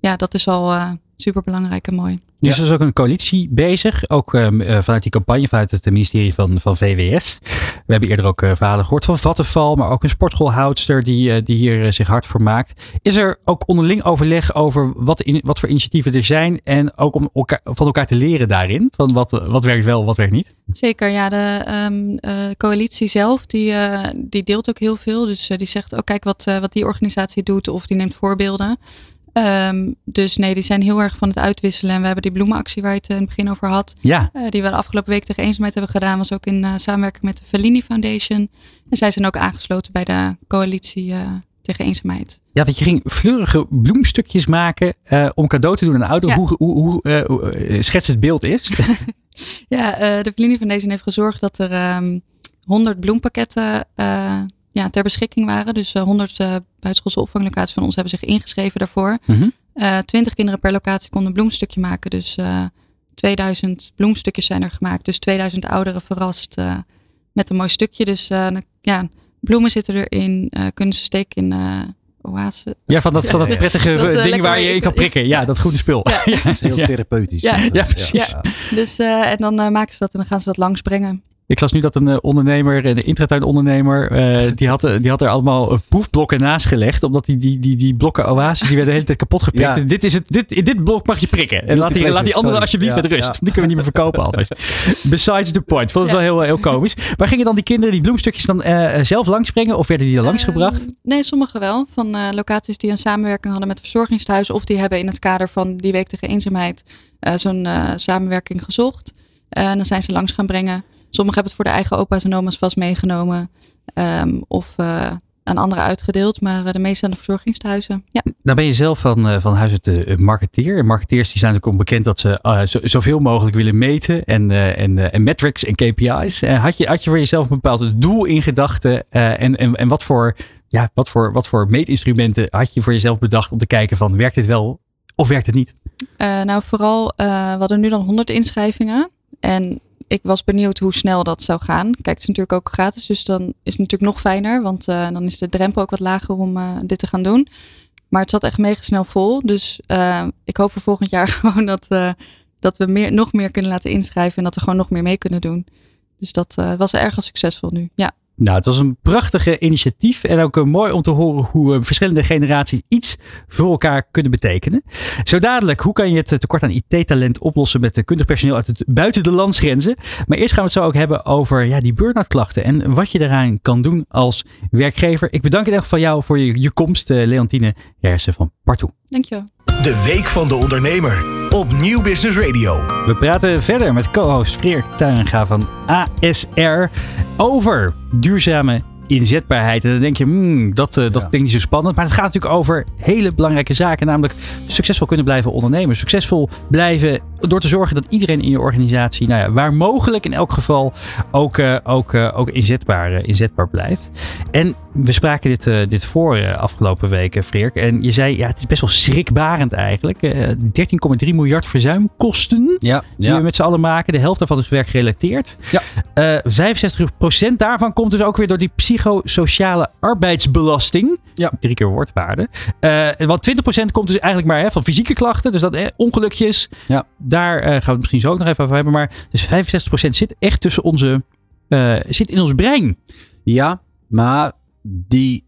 ja, dat is al eh super belangrijk en mooi. Dus er is ook een coalitie bezig, ook ehm, eh, vanuit die campagne, vanuit het ministerie van, van VWS. We hebben eerder ook eh, verhalen gehoord van Vattenfall, maar ook een sportschoolhoudster die, eh, die hier zich hard voor maakt. Is er ook onderling overleg over wat, in, wat voor initiatieven er zijn en ook om elkaar, van elkaar te leren daarin? Van wat, wat werkt wel, wat werkt niet? Zeker, ja. De ehm, eh, coalitie zelf, die, eh, die deelt ook heel veel. Dus eh, die zegt, oh kijk wat, eh, wat die organisatie doet of die neemt voorbeelden. Ehm, dus nee, die zijn heel erg van het uitwisselen. En we hebben die bloemenactie waar je het in het begin over had. Ja, eh, die we de afgelopen week tegen eenzaamheid hebben gedaan. Was ook in eh, samenwerking met de Fellini Foundation. En zij zijn ook aangesloten bij de coalitie eh, tegen eenzaamheid. ja want je ging fleurige bloemstukjes maken om cadeau te doen aan de. Ja. Hoe, hoe, schets het beeld is. Ja, de Fellini Foundation heeft gezorgd dat er ehm 100 bloempakketten ja, ter beschikking waren. Dus eh, 100 eh buitenschoolse opvanglocaties van ons hebben zich ingeschreven daarvoor. Eh 20 kinderen per locatie konden een bloemstukje maken. Dus eh 2000 bloemstukjes zijn er gemaakt. Dus 2000 ouderen verrast eh, met een mooi stukje. Dus eh, ja, bloemen zitten erin. eh, kunnen ze steken in eh oase. Ja, van dat, van dat prettige Dat, eh, ding waar je in kan prikken. Ja, dat groene spul. Ja. Dat is heel therapeutisch. Ja. Ja, precies. Ja. Dus, eh, en dan eh, maken ze dat en dan gaan ze dat langsbrengen. Ik las nu dat een eh, ondernemer, een intratuinondernemer, eh die, had, eh, die had er allemaal poefblokken naast gelegd. Omdat die, die, die, die blokken oasis, die werden de hele tijd kapot geprikt. Ja. Dit is het, dit, in dit blok mag je prikken. En laat die, laat die andere sorry. alsjeblieft Ja, met rust. ja. Die kunnen we niet meer verkopen anders. Besides the point. Vond het Ja. wel heel, heel komisch. Maar gingen dan die kinderen die bloemstukjes dan eh, zelf langsbrengen? Of werden die er langsgebracht? Ehm, nee, sommige wel. Van eh, locaties die een samenwerking hadden met verzorgingshuizen. Of die hebben in het kader van die week tegen eenzaamheid eh, zo'n samenwerking gezocht. Eh, en dan zijn ze langs gaan brengen. Sommigen hebben het voor de eigen opa's en oma's vast meegenomen. Ehm, of eh, aan anderen uitgedeeld. Maar eh, de meeste aan de verzorgingshuizen. Ja. Nou ben je zelf van, eh, van huis uit de marketeer. En marketeers die zijn natuurlijk ook bekend dat ze zo, zoveel mogelijk willen meten. En, en, en metrics en KPI's. Had, je, had je voor jezelf een bepaald doel in gedachten? En, en, en wat voor, ja, wat, voor, wat voor meetinstrumenten had je voor jezelf bedacht om te kijken van werkt dit wel of werkt het niet? Nou, vooral, eh, we hadden nu dan 100 inschrijvingen. En ik was benieuwd hoe snel dat zou gaan. Kijk, het is natuurlijk ook gratis, dus dan is het natuurlijk nog fijner. Want eh, dan is de drempel ook wat lager om eh, dit te gaan doen. Maar het zat echt mega snel vol. Dus eh, ik hoop voor volgend jaar gewoon dat, dat we meer, nog meer kunnen laten inschrijven. En dat we gewoon nog meer mee kunnen doen. Dus dat was erg succesvol nu. Ja. Nou, het was een prachtige initiatief en ook eh, mooi om te horen hoe eh, verschillende generaties iets voor elkaar kunnen betekenen. Zo dadelijk, hoe kan je het eh, tekort aan IT-talent oplossen met kundig personeel uit het, buiten de landsgrenzen? Maar eerst gaan we het zo ook hebben over ja, die burn-out klachten en wat je daaraan kan doen als werkgever. Ik bedank in ieder geval jou voor je, je komst, eh, Leontine Jersen van Partout. Dankjewel. De Week van de Ondernemer op Nieuw Business Radio. We praten verder met co-host Freer Tuinga van ASR over duurzame inzetbaarheid. En dan denk je, hmm, dat, eh, dat Ja. klinkt niet zo spannend. Maar het gaat natuurlijk over hele belangrijke zaken. Namelijk succesvol kunnen blijven ondernemen. Succesvol blijven door te zorgen dat iedereen in je organisatie, nou ja, waar mogelijk in elk geval, ook, eh, ook, eh, ook inzetbaar, eh, inzetbaar blijft. En we spraken dit, dit voor afgelopen weken, Freerk. En je zei, ja, het is best wel schrikbarend eigenlijk. Eh, 13,3 miljard verzuimkosten Ja, die ja. we met z'n allen maken. De helft daarvan is werkgerelateerd. Ja. Eh 65% daarvan komt dus ook weer door die psychosociale arbeidsbelasting. Ja. Drie keer woordwaarde. Eh want 20% komt dus eigenlijk maar hè, van fysieke klachten. Dus dat eh, ongelukjes. Ja. Daar eh, gaan we het misschien zo ook nog even over hebben. Maar dus 65% zit echt tussen onze... eh, zit in ons brein. Ja, maar die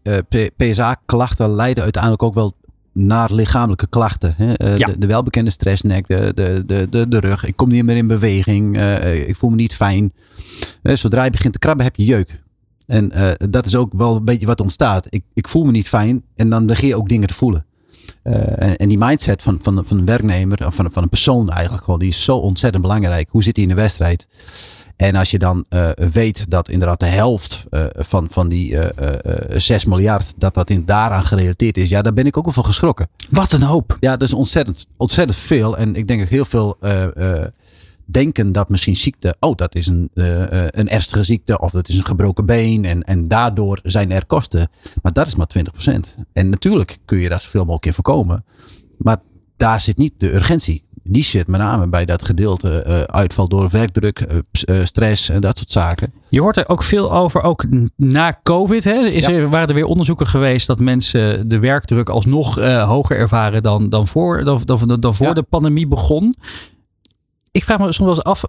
PSA-klachten leiden uiteindelijk ook wel naar lichamelijke klachten. Hè? Ja. de, de welbekende stressnek, de, de, de, de, de rug. Ik kom niet meer in beweging. ik voel me niet fijn. Zodra je begint te krabben heb je jeuk. En eh, dat is ook wel een beetje wat ontstaat. Ik, ik voel me niet fijn en dan begin je ook dingen te voelen. Eh, en, en die mindset van, van, van een werknemer, of van, van een persoon eigenlijk gewoon, die is zo ontzettend belangrijk. Hoe zit hij in de wedstrijd? En als je dan eh, weet dat inderdaad de helft van, van die eh, 6 miljard, dat dat in daaraan gerelateerd is, ja, daar ben ik ook wel van geschrokken. Wat een hoop. Ja, dat is ontzettend, ontzettend veel. En ik denk dat heel veel denken dat misschien ziekte, oh, dat is een, eh, eh, een ernstige ziekte of dat is een gebroken been en, en daardoor zijn er kosten. Maar dat is maar 20%. En natuurlijk kun je daar zoveel mogelijk in voorkomen. Maar daar zit niet de urgentie. Die zit met name bij dat gedeelte eh, uitval door werkdruk, stress en dat soort zaken. Je hoort er ook veel over, ook na COVID. Hè, is Ja. er, waren er weer onderzoeken geweest dat mensen de werkdruk alsnog hoger ervaren dan, dan voor, dan, dan, dan voor Ja. de pandemie begon. Ik vraag me soms af,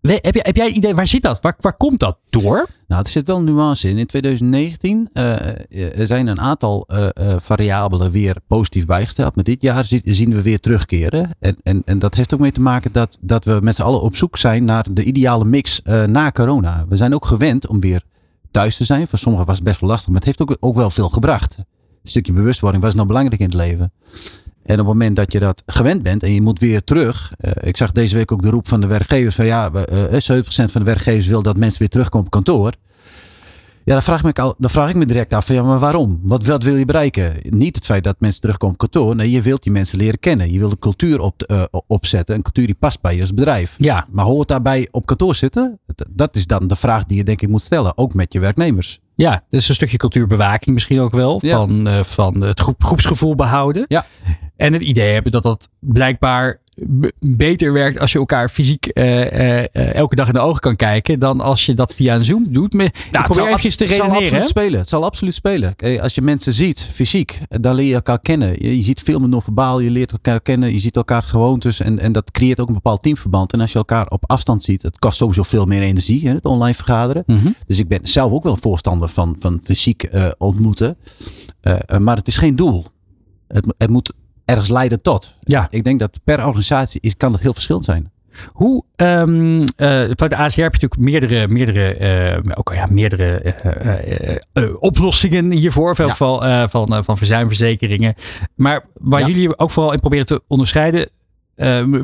heb, jij, heb jij idee, waar zit dat? Waar, waar komt dat door? Nou, er zit wel een nuance in. In 2019 eh, er zijn een aantal eh, eh, variabelen weer positief bijgesteld. Maar dit jaar zi- zien we weer terugkeren. En, en, en dat heeft ook mee te maken dat, dat we met z'n allen op zoek zijn naar de ideale mix eh, na corona. We zijn ook gewend om weer thuis te zijn. Voor sommigen was het best wel lastig, maar het heeft ook, ook wel veel gebracht. Een stukje bewustwording, wat is nou belangrijk in het leven? En op het moment dat je dat gewend bent en je moet weer terug. eh, ik zag deze week ook de roep van de werkgevers van ja, we, eh, 70% van de werkgevers wil dat mensen weer terugkomen op kantoor. Ja, dan vraag, ik me, al- dan vraag ik me direct af van ja, maar waarom? Wat, wat wil je bereiken? Niet het feit dat mensen terugkomen op kantoor. Nee, je wilt die mensen leren kennen. Je wilt een cultuur op, eh, opzetten. Een cultuur die past bij je als bedrijf. Ja, Maar hoort daarbij op kantoor zitten? Dat- is dan de vraag die je denk ik moet stellen. Ook met je werknemers. ja, dus een stukje cultuurbewaking misschien ook wel. Ja. Van, eh, van het groep, groepsgevoel behouden. Ja. En het idee hebben dat dat blijkbaar beter werkt als je elkaar fysiek eh, eh, eh, elke dag in de ogen kan kijken. Dan als je dat via een Zoom doet. Maar het zal eventjes ab- te het zal hè? absoluut spelen. Het zal absoluut spelen. Als je mensen ziet, fysiek, dan leer je elkaar kennen. Je, je ziet veel meer non-verbaal. Je leert elkaar kennen. Je ziet elkaar gewoontes. En, en dat creëert ook een bepaald teamverband. En als je elkaar op afstand ziet, het kost sowieso veel meer energie, hè, het online vergaderen. Mhm. Dus ik ben zelf ook wel een voorstander van, van fysiek ontmoeten. Maar het is geen doel. Het, het moet ergens leiden tot. Ja. Ik denk dat per organisatie is, kan dat heel verschillend zijn. Hoe, eh, vanuit de ACR heb je natuurlijk meerdere, meerdere, ook, ja, meerdere eh, oplossingen hiervoor. In elk Ja. geval van, van verzuimverzekeringen. Maar waar Ja. jullie ook vooral in proberen te onderscheiden,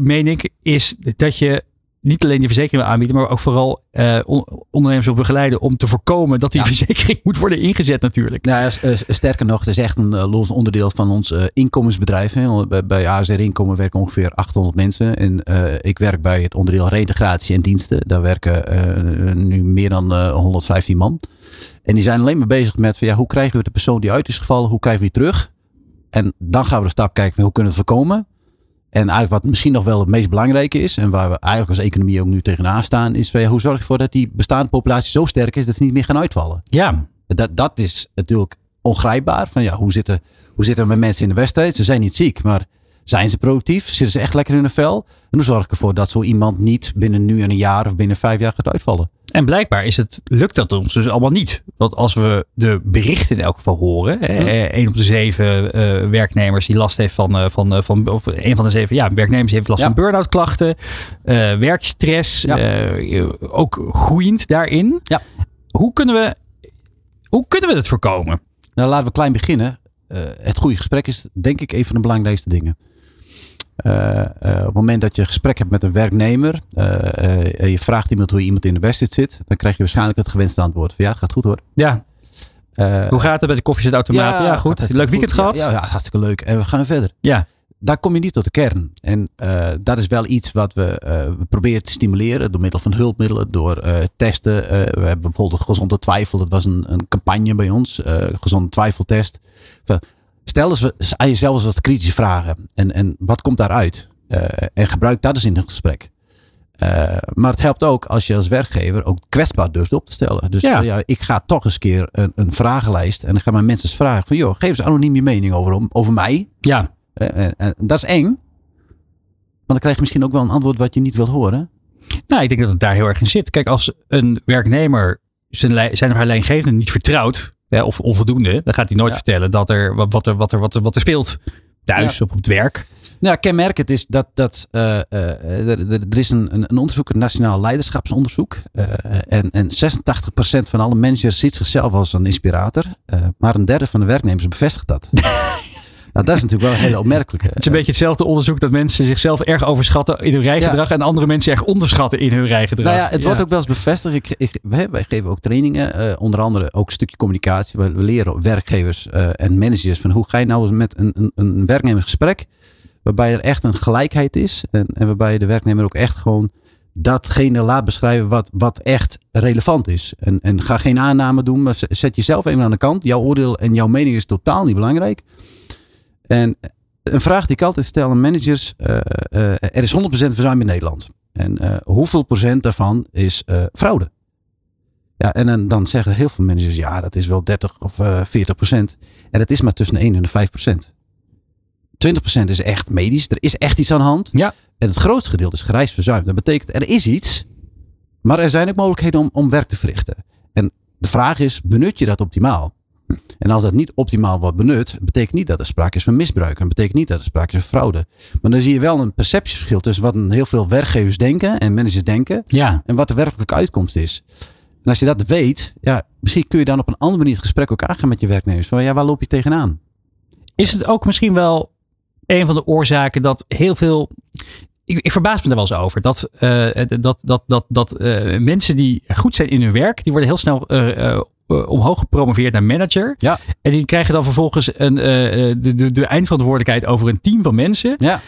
meen ik, is dat je niet alleen die verzekering wil aanbieden, maar ook vooral eh, on- ondernemers wil begeleiden om te voorkomen dat die Ja. verzekering moet worden ingezet natuurlijk. Nou, ja, s- eh, sterker nog, het is echt een eh, los onderdeel van ons eh, inkomensbedrijf. Hè. Bij, bij ASR Inkomen werken ongeveer 800 mensen. En eh, ik werk bij het onderdeel reintegratie en diensten. Daar werken eh, nu meer dan eh, 115 man. En die zijn alleen maar bezig met van, ja, hoe krijgen we de persoon die uit is gevallen, hoe krijgen we die terug? En dan gaan we de stap kijken van hoe kunnen we het voorkomen? En eigenlijk wat misschien nog wel het meest belangrijke is, en waar we eigenlijk als economie ook nu tegenaan staan, is ja, hoe zorg je ervoor dat die bestaande populatie zo sterk is dat ze niet meer gaan uitvallen? Ja, Dat, dat is natuurlijk ongrijpbaar. Van ja, hoe zitten, hoe zitten we met mensen in de wedstrijd? Ze zijn niet ziek, maar zijn ze productief? Zitten ze echt lekker in hun vel? En hoe zorg ik ervoor dat zo iemand niet binnen nu en een jaar of binnen vijf jaar gaat uitvallen? En blijkbaar is het, lukt dat ons dus allemaal niet. Want als we de berichten in elk geval horen. hè, eh, één op de zeven eh, werknemers die last heeft van, eh, van, eh, van of één van de zeven ja, werknemers heeft last Ja. van burn-out klachten. eh, werkstress. Ja. ook groeiend daarin. Ja. Hoe kunnen we, hoe kunnen we het voorkomen? Nou, laten we klein beginnen. Het goede gesprek is denk ik een van de belangrijkste dingen. Eh, eh, op het moment dat je een gesprek hebt met een werknemer en je vraagt iemand hoe iemand in de wedstrijd zit, dan krijg je waarschijnlijk het gewenste antwoord. Van ja, gaat goed hoor. Ja, hoe gaat het bij de koffiezetautomaat? Ja, gaat goed. Leuk weekend goed. gehad? Ja, ja, hartstikke leuk. En we gaan verder. ja. daar kom je niet tot de kern. En dat is wel iets wat we, we proberen te stimuleren door middel van hulpmiddelen, door testen. We hebben bijvoorbeeld gezonde twijfel. Dat was een, een campagne bij ons, gezonde twijfeltest. Van, Stel eens aan jezelf eens wat kritische vragen. En, en wat komt daaruit? Eh, en gebruik dat eens in het gesprek. Eh, maar het helpt ook als je als werkgever ook kwetsbaar durft op te stellen. Dus Ja. ja. ik ga toch eens een keer een, een vragenlijst. En dan gaan mijn mensen eens vragen van... joh, geef eens anoniem je mening over, over mij. ja. Eh, eh, eh, dat is eng. Maar dan krijg je misschien ook wel een antwoord wat je niet wilt horen. Nou, ik denk dat het daar heel erg in zit. Kijk, als een werknemer zijn, zijn of haar leidinggevende niet vertrouwt, hè, of onvoldoende, dan gaat hij nooit Ja. vertellen dat er wat, wat, er, wat, er, wat, er, wat er speelt. Thuis Ja. of op het werk. Nou, kenmerkend is dat, dat eh, eh, er, is een, een onderzoek, een nationaal leiderschapsonderzoek. eh, en, en 86% van alle managers ziet zichzelf als een inspirator. maar een derde van de werknemers bevestigt dat. nou, dat is natuurlijk wel een hele opmerkelijke. Het is een beetje hetzelfde onderzoek dat mensen zichzelf erg overschatten in hun rijgedrag en andere mensen erg onderschatten in hun rijgedrag. Nou ja, het wordt ook wel eens bevestigd. Ik, ik, wij, wij geven ook trainingen, eh, onder andere ook een stukje communicatie. We, we leren werkgevers eh, en managers van hoe ga je nou eens met een, een, een werknemer gesprek, waarbij er echt een gelijkheid is en, en waarbij de werknemer ook echt gewoon datgene laat beschrijven wat, wat echt relevant is. En, en ga geen aanname doen, maar zet jezelf even aan de kant. Jouw oordeel en jouw mening is totaal niet belangrijk. En een vraag die ik altijd stel aan managers, eh, eh, er is 100% verzuim in Nederland. En eh, hoeveel procent daarvan is fraude? Ja, en dan, dan zeggen heel veel managers, ja, dat is wel 30 of eh 40 procent. En dat is maar tussen de 1 en de 5 procent. 20 procent is echt medisch. Er is echt iets aan de hand. Ja. En het grootste gedeelte is gereisd verzuim. Dat betekent, er is iets. Maar er zijn ook mogelijkheden om, om werk te verrichten. En de vraag is, benut je dat optimaal? En als dat niet optimaal wordt benut, betekent niet dat er sprake is van misbruik. En betekent niet dat er sprake is van fraude. Maar dan zie je wel een perceptieverschil tussen wat een heel veel werkgevers denken en managers denken. Ja, En wat de werkelijke uitkomst is. En als je dat weet, ja, misschien kun je dan op een andere manier het gesprek ook aangaan met je werknemers. Van ja, waar loop je tegenaan? is het ook misschien wel een van de oorzaken dat heel veel. Ik, ik verbaas me daar wel eens over. Dat, eh, dat, dat, dat, dat eh, mensen die goed zijn in hun werk, die worden heel snel eh, omhoog gepromoveerd naar manager. Ja. En die krijgen dan vervolgens een, eh, eh, de, de, de eindverantwoordelijkheid over een team van mensen. Ja,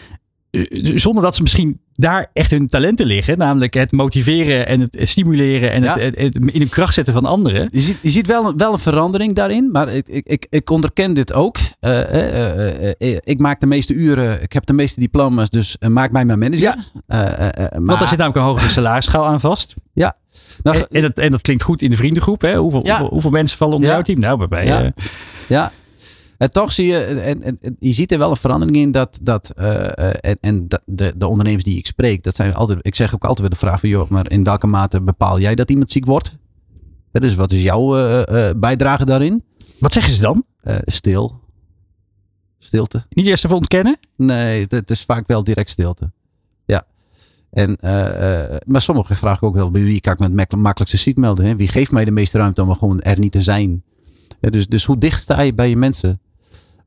Eh, zonder dat ze misschien daar echt hun talenten liggen. Namelijk het motiveren en het stimuleren en Ja. het, het, het in de kracht zetten van anderen. je ziet, je ziet wel, een, wel een verandering daarin. Maar ik, ik, ik, onderken dit ook. Eh, eh, eh, ik maak de meeste uren, ik heb de meeste diploma's, dus maak mij mijn manager. Ja. Eh, Want maar, daar zit namelijk een hogere salarisschaal aan vast. ja. Nou, En, en, dat, en dat klinkt goed in de vriendengroep. Hè? Hoeveel, Ja. hoeveel, hoeveel mensen vallen onder Ja. jouw team? Nou, bij mij. Ja. Ja. En toch zie je, en, en, en je ziet er wel een verandering in dat, dat eh, eh, en, en de, de ondernemers die ik spreek, dat zijn altijd, ik zeg ook altijd weer de vraag van, joh, maar in welke mate bepaal jij dat iemand ziek wordt? Dus wat is jouw eh, bijdrage daarin? wat zeggen ze dan? Stil. Stilte. Niet eerst even ontkennen? Nee, het, is vaak wel direct stilte. Ja. En, maar sommigen vragen ook wel, bij wie kan ik me het mak- makkelijkste ziek melden? Hè? Wie geeft mij de meeste ruimte om gewoon er niet te zijn? Dus, dus hoe dicht sta je bij je mensen?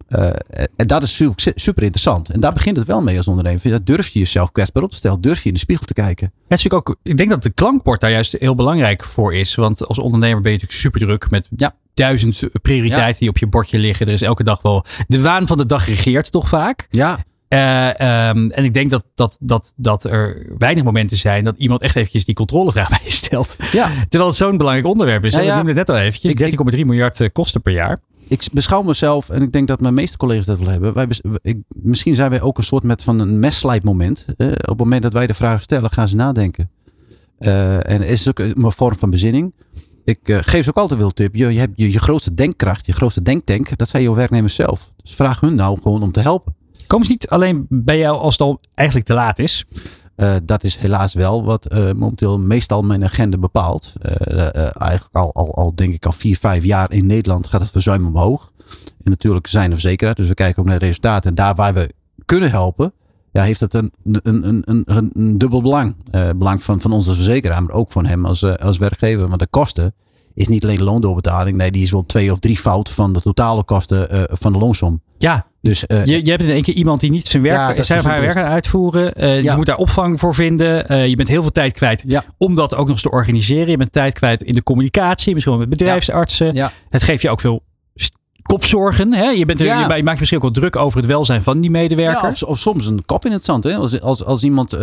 Eh, en dat is super, interessant. En daar begint het wel mee als ondernemer. Durf je jezelf kwetsbaar op te stellen? Durf je in de spiegel te kijken? Ja, natuurlijk ook, ik denk dat de klankbord daar juist heel belangrijk voor is. Want als ondernemer ben je natuurlijk super druk met Ja. duizend prioriteiten Ja. die op je bordje liggen. Er is elke dag wel. De waan van de dag regeert toch vaak. Ja, Eh, ehm, en ik denk dat, dat, dat, dat er weinig momenten zijn dat iemand echt eventjes die controlevraag bij je stelt. ja. Terwijl het zo'n belangrijk onderwerp is. Ja, En We ja. noemden het net al eventjes. Ik- 13,3 miljard eh, kosten per jaar. ik beschouw mezelf, en ik denk dat mijn meeste collega's dat wel hebben. Wij, ik, misschien zijn wij ook een soort met van een messlijpmoment. Eh, op het moment dat wij de vragen stellen, gaan ze nadenken. Eh, en het is ook een vorm van bezinning. Ik geef ze ook altijd wel een tip. Je, je hebt je, je grootste denkkracht, je grootste denktank, dat zijn jouw werknemers zelf. Dus vraag hun nou gewoon om te helpen. Komen ze niet alleen bij jou als het al eigenlijk te laat is? Eh, dat is helaas wel wat eh, momenteel meestal mijn agenda bepaalt. Eh, eigenlijk al, al, al denk ik al vier, vijf jaar in Nederland gaat het verzuim omhoog. En natuurlijk zijn er verzekeraars, dus we kijken ook naar de resultaten. En daar waar we kunnen helpen, ja, heeft het een, een, een, een, een, dubbel belang. Belang van, van onze verzekeraar, maar ook van hem als, als werkgever. Want de kosten is niet alleen de loondoorbetaling. Nee, die is wel twee of drie fout van de totale kosten van de loonsom. Ja, Dus eh, je, je hebt in één keer iemand die niet zijn werk, Ja, zijn of haar werk aan uitvoeren. Eh, Je moet daar opvang voor vinden. Eh, je bent heel veel tijd kwijt Ja. om dat ook nog eens te organiseren. Je bent tijd kwijt in de communicatie, misschien wel met bedrijfsartsen. Het geeft je ook veel kopzorgen. Hè? Je, bent er, Ja. je, je maakt misschien ook wel druk over het welzijn van die medewerker. Ja, of, of soms een kop in het zand. Hè? Als, als, als iemand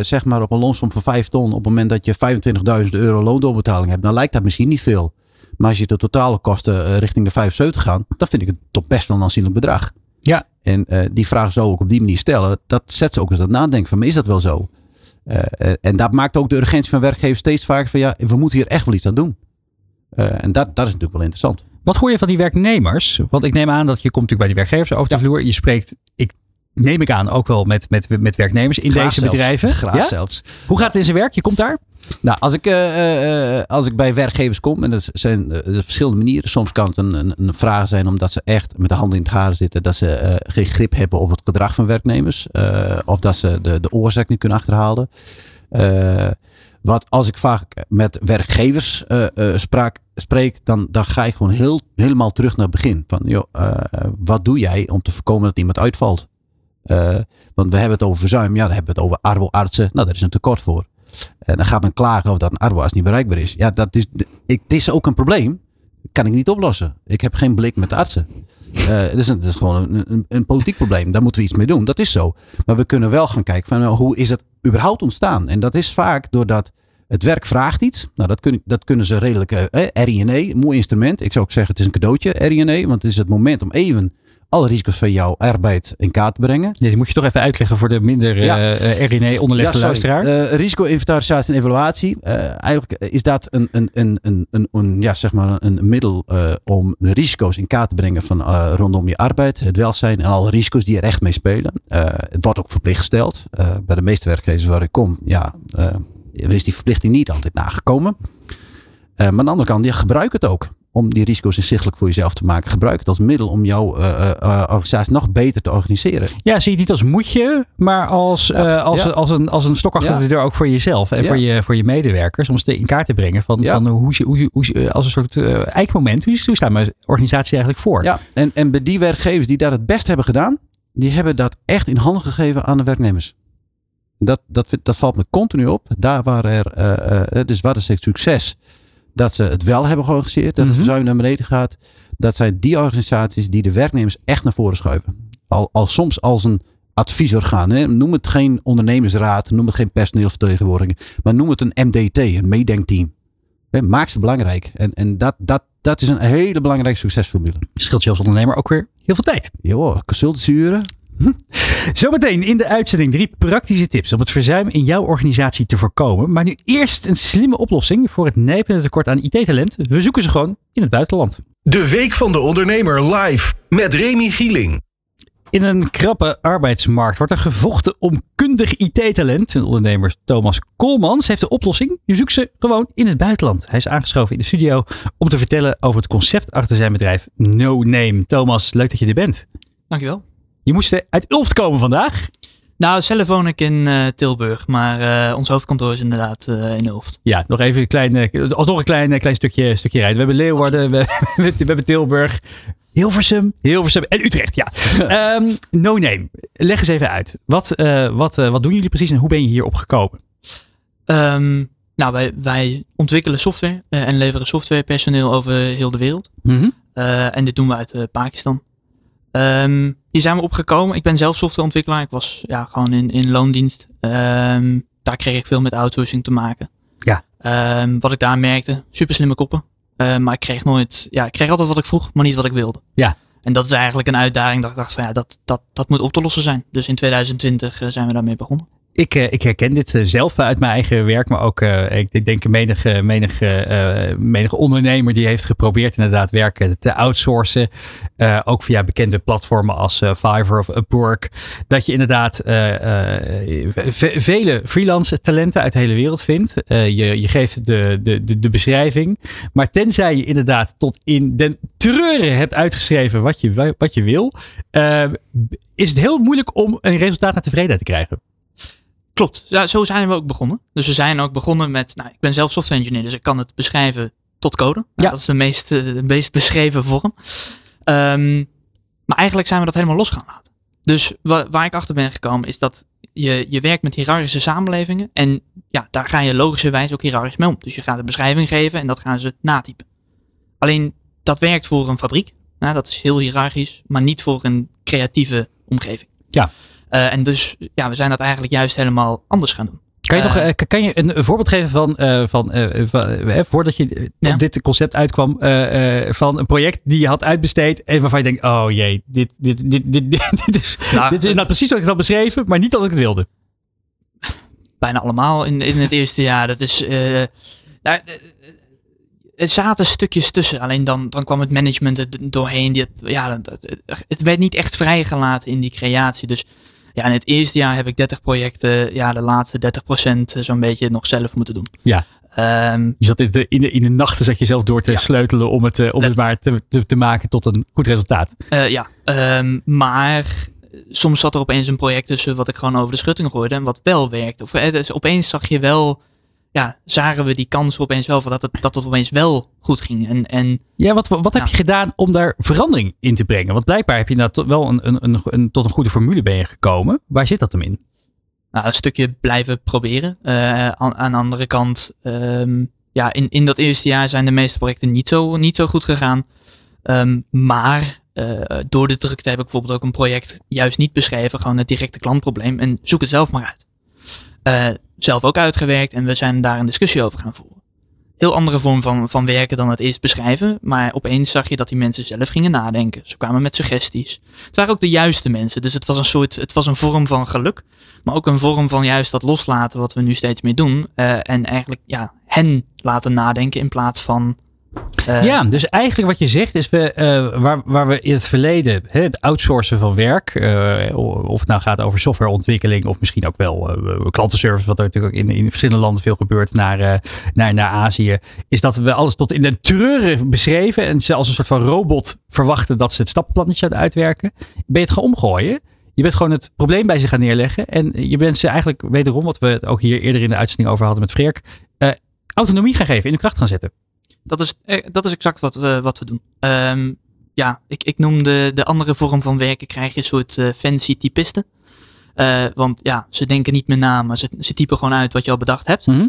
zeg maar op een loonsom van 5 ton, op het moment dat je 25.000 euro loondoorbetaling hebt, dan lijkt dat misschien niet veel. Maar als je de totale kosten richting de 75 gaan, dan vind ik het toch best wel een aanzienlijk bedrag. En eh, die vraag zo ook op die manier stellen, dat zet ze ook eens aan het nadenken van, maar is dat wel zo? Eh, eh, en dat maakt ook de urgentie van werkgevers steeds vaker van, ja, we moeten hier echt wel iets aan doen. En dat, dat is natuurlijk wel interessant. Wat hoor je van die werknemers? Want ik neem aan dat je komt natuurlijk bij die werkgevers over de Ja. vloer. Je spreekt, ik neem ik aan, ook wel met, met, met werknemers in Graag deze zelfs. bedrijven. Graag Ja? zelfs. Hoe gaat het in zijn werk? Je komt daar? Nou, als ik, uh, uh, als ik bij werkgevers kom, en dat zijn uh, verschillende manieren. Soms kan het een, een, een, vraag zijn omdat ze echt met de handen in het haar zitten. Dat ze geen grip hebben over het gedrag van werknemers. of dat ze de, de oorzaak niet kunnen achterhalen. wat als ik vaak met werkgevers spraak, spreek, dan, dan ga ik gewoon heel, helemaal terug naar het begin. Van, joh, wat doe jij om te voorkomen dat iemand uitvalt? want we hebben het over verzuim, ja, dan hebben we het over arbo-artsen. Nou, daar is een tekort voor. En dan gaat men klagen over dat een arboas niet bereikbaar is. Ja, dat is, ik, is ook een probleem. Kan ik niet oplossen. Ik heb geen blik met de artsen. Uh, het, is gewoon een, een, een, politiek probleem. Daar moeten we iets mee doen. Dat is zo. Maar we kunnen wel gaan kijken van nou, hoe is het überhaupt ontstaan? En dat is vaak doordat het werk vraagt iets. Nou, dat, kun, dat kunnen ze redelijk. Uh, RINE, mooi instrument. Ik zou ook zeggen, het is een cadeautje, RINE. Want het is het moment om even alle risico's van jouw arbeid in kaart brengen. Ja, die moet je toch even uitleggen voor de minder ja. uh, onderlegde ja, luisteraar. Uh, risico-inventarisatie en evaluatie. Uh, eigenlijk is dat een, een, een, een, een, een, ja, zeg maar een middel om de risico's in kaart te brengen van rondom je arbeid, het welzijn en alle risico's die er echt mee spelen. het wordt ook verplicht gesteld. bij de meeste werkgevers waar ik kom, ja, is die verplichting niet altijd nagekomen. maar aan de andere kant, die gebruiken het ook om die risico's inzichtelijk voor jezelf te maken. Gebruik het als middel om jouw uh, uh, organisatie nog beter te organiseren. Ja, zie je niet als moetje, maar als, uh, als, als, een, als een stok achter de deur ook voor jezelf en voor, je, voor je medewerkers. Om ze in kaart te brengen van, van hoe, hoe, hoe, als een soort eikmoment. Hoe, hoe staat mijn organisatie eigenlijk voor? Ja, en, en bij die werkgevers die dat het best hebben gedaan, die hebben dat echt in handen gegeven aan de werknemers. Dat, dat, dat valt me continu op. Daar waar er, dus wat is het succes? Dat ze het wel hebben georganiseerd, dat het verzuim naar beneden gaat. Dat zijn die organisaties die de werknemers echt naar voren schuiven. Al, al soms als een adviesorgaan. Hè. Noem het geen ondernemersraad, noem het geen personeelsvertegenwoordiging, maar noem het een MDT, een meedenkteam. Maak ze belangrijk. En, en dat, dat, dat is een hele belangrijke succesformule. Scheelt je als ondernemer ook weer heel veel tijd. Jo, consultancyuren. Zometeen in de uitzending drie praktische tips om het verzuim in jouw organisatie te voorkomen. Maar nu eerst een slimme oplossing voor het nijpende tekort aan IT-talent. We zoeken ze gewoon in het buitenland. De Week van de Ondernemer live met Remy Gieling. In een krappe arbeidsmarkt wordt er gevochten om kundig IT-talent. En ondernemer Thomas Koolmans heeft de oplossing. Je zoekt ze gewoon in het buitenland. Hij is aangeschoven in de studio om te vertellen over het concept achter zijn bedrijf No Name. Thomas, leuk dat je er bent. Dankjewel. Je moest uit Ulft komen vandaag. Nou, zelf woon ik in uh, Tilburg, maar uh, ons hoofdkantoor is inderdaad uh, in Ulft. Ja, nog even een klein, alsnog een klein, klein stukje, stukje rijden. We hebben Leeuwarden, we, we, hebben Tilburg, Hilversum, Hilversum en Utrecht. Ja. um, no Name, leg eens even uit. Wat, wat, wat doen jullie precies en hoe ben je hierop gekomen? Um, nou, wij, wij ontwikkelen software en leveren softwarepersoneel over heel de wereld. Mm -hmm. en dit doen we uit Pakistan. Um, hier zijn we opgekomen. Ik ben zelf softwareontwikkelaar. Ik was ja, gewoon in, in loondienst. Um, daar kreeg ik veel met outsourcing te maken. Ja. Um, wat ik daar merkte, super slimme koppen. Uh, maar ik kreeg nooit, ja, ik kreeg altijd wat ik vroeg, maar niet wat ik wilde. Ja. En dat is eigenlijk een uitdaging dat ik dacht van ja, dat, dat, dat moet op te lossen zijn. Dus in 2020 uh, zijn we daarmee begonnen. Ik, eh, ik herken dit eh, zelf uit mijn eigen werk, maar ook uh, ik, denk menige, menige, menige ondernemer die heeft geprobeerd inderdaad werken te outsourcen. Ook via bekende platformen als Fiverr of Upwork. Dat je inderdaad vele freelance talenten uit de hele wereld vindt. je, je geeft de, de, de, de, beschrijving. Maar tenzij je inderdaad tot in den treuren hebt uitgeschreven wat je, wat je wil, is het heel moeilijk om een resultaat naar tevredenheid te krijgen. Klopt, ja, zo zijn we ook begonnen. Dus we zijn ook begonnen met, nou, ik ben zelf software engineer, dus ik kan het beschrijven tot code. Nou, ja. Dat is de meest, eh, de meest beschreven vorm. Um, maar eigenlijk zijn we dat helemaal los gaan laten. Dus waar, waar ik achter ben gekomen is dat je, je werkt met hiërarchische samenlevingen. En ja, daar ga je logischerwijs ook hiërarchisch mee om. Dus je gaat een beschrijving geven en dat gaan ze natypen. Alleen dat werkt voor een fabriek. Nou, dat is heel hiërarchisch, maar niet voor een creatieve omgeving. Ja. Uh, en dus ja, we zijn dat eigenlijk juist helemaal anders gaan doen. Kan je, nog, uh, kan je een voorbeeld geven van, uh, van, van voordat je op dit concept uitkwam, van een project die je had uitbesteed en waarvan je denkt, oh jee, dit, dit, dit, dit, dit, is, nou, dit is nou precies wat ik had beschreven, maar niet als ik het wilde. Bijna allemaal in, in het eerste jaar. Dat is, nou, er zaten stukjes tussen. Alleen dan, dan kwam het management er doorheen. Die, ja, het werd niet echt vrijgelaten in die creatie. Dus Ja, in het eerste jaar heb ik 30 projecten. Ja, de laatste 30 procent zo'n beetje nog zelf moeten doen. Ja. Ehm, je zat in de, in, de, in de nachten zat je zelf door te Ja. sleutelen om het, eh, om het maar te, te, te maken tot een goed resultaat. Eh, ja, ehm, maar soms zat er opeens een project tussen wat ik gewoon over de schutting gooide en wat wel werkte. Of, eh, dus opeens zag je wel, ja, zagen we die kansen opeens wel van dat het, dat het opeens wel goed ging. En, en Ja, wat, wat heb Ja. je gedaan om daar verandering in te brengen? Want blijkbaar heb je nou tot wel een, een, een, een- tot een goede formule ben je gekomen. Waar zit dat hem in? nou, een stukje blijven proberen. Eh, aan, aan de andere kant, ehm, ja, in, in dat eerste jaar zijn de meeste projecten niet zo, niet zo goed gegaan. Ehm, maar eh, door de drukte heb ik bijvoorbeeld ook een project juist niet beschreven. Gewoon het directe klantprobleem. En zoek het zelf maar uit. Eh, zelf ook uitgewerkt en we zijn daar een discussie over gaan voeren. Heel andere vorm van, van werken dan het eerst beschrijven. Maar opeens zag je dat die mensen zelf gingen nadenken. Ze kwamen met suggesties. Het waren ook de juiste mensen. Dus het was een soort, het was een vorm van geluk. Maar ook een vorm van juist dat loslaten wat we nu steeds meer doen. Eh, en eigenlijk ja, hen laten nadenken in plaats van. Eh, ja, dus eigenlijk wat je zegt is we, eh, waar, waar we in het verleden hè, het outsourcen van werk, eh, of het nou gaat over softwareontwikkeling of misschien ook wel klantenservice, wat er natuurlijk in, in verschillende landen veel gebeurt, naar, naar, naar Azië, is dat we alles tot in de treuren beschreven en ze als een soort van robot verwachten dat ze het stappenplannetje aan het uitwerken. Ben je het gaan omgooien? Je bent gewoon het probleem bij ze gaan neerleggen en je bent ze eigenlijk wederom, wat we ook hier eerder in de uitzending over hadden met Freerk, autonomie gaan geven, in de kracht gaan zetten. Dat is, eh, dat is exact wat, we wat we doen. Ehm, ja, ik, ik noem de, de andere vorm van werken krijg je een soort eh, fancy typisten. Eh, want ja, ze denken niet meer na, maar ze, ze typen gewoon uit wat je al bedacht hebt. Mhm.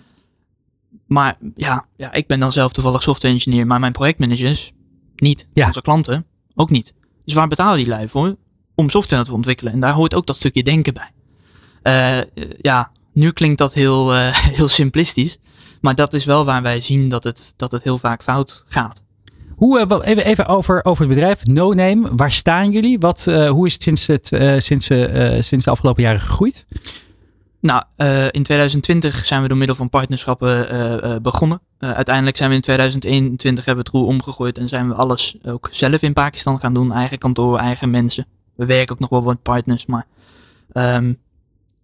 Maar ja, ja, ik ben dan zelf toevallig software engineer, maar mijn projectmanagers niet. Ja. Onze klanten ook niet. Dus waar betalen die lui voor? Om software te ontwikkelen. En daar hoort ook dat stukje denken bij. Ja, nu klinkt dat heel, heel simplistisch. Maar dat is wel waar wij zien dat het, dat het heel vaak fout gaat. Hoe, eh, wat- even, even over, over het bedrijf No Name. Waar staan jullie? Wat, eh, hoe is het sinds, het, eh, sinds, eh, sinds de afgelopen jaren gegroeid? Nou, in 2020 zijn we door middel van partnerschappen begonnen. Uiteindelijk zijn we in 2021 hebben we het roer omgegooid en zijn we alles ook zelf in Pakistan gaan doen. Eigen kantoor, eigen mensen. We werken ook nog wel met partners, maar ehm,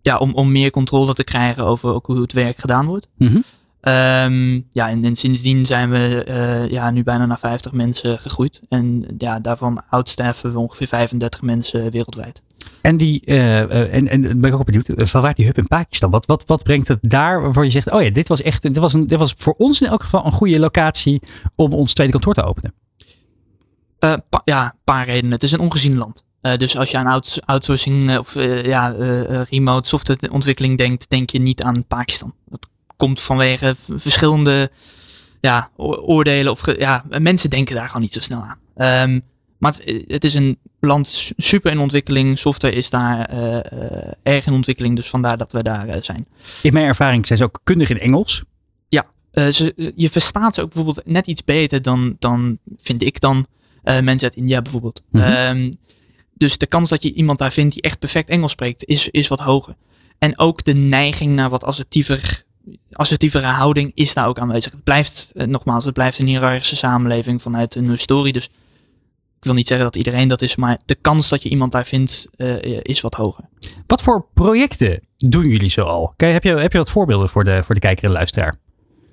ja, om, om meer controle te krijgen over ook hoe het werk gedaan wordt. Mhm. Ehm, ja, en, en sindsdien zijn we eh, ja, nu bijna naar 50 mensen gegroeid. En ja, daarvan outstaffen we ongeveer 35 mensen wereldwijd. En, die, eh, eh, en, en ben ik ook benieuwd, van waar die hub in Pakistan? Wat, wat, wat brengt het daar waarvan je zegt, oh ja, dit was echt, dit was, een, dit was voor ons in elk geval een goede locatie om ons tweede kantoor te openen? Pa- ja, een paar redenen. Het is een ongezien land. Dus als je aan outs- outsourcing of ja, remote softwareontwikkeling denkt, denk je niet aan Pakistan. Dat komt vanwege verschillende ja, oordelen. Of ja, mensen denken daar gewoon niet zo snel aan. Ehm, maar het, het is een land su- super in ontwikkeling. Software is daar eh, eh, erg in ontwikkeling. Dus vandaar dat we daar eh, zijn. In mijn ervaring zijn ze ook kundig in Engels. Ze, je verstaat ze ook bijvoorbeeld net iets beter dan, dan vind ik dan mensen uit India bijvoorbeeld. Mhm. Ehm, dus de kans dat je iemand daar vindt die echt perfect Engels spreekt, is, is wat hoger. En ook de neiging naar wat assertiever, assertievere houding is daar ook aanwezig. Het blijft, eh, nogmaals, het blijft een hiërarchische samenleving vanuit een historie. Dus ik wil niet zeggen dat iedereen dat is, maar de kans dat je iemand daar vindt, eh, is wat hoger. Wat voor projecten doen jullie zo al? Kijk, heb, je, heb je wat voorbeelden voor de, voor de kijker en luisteraar?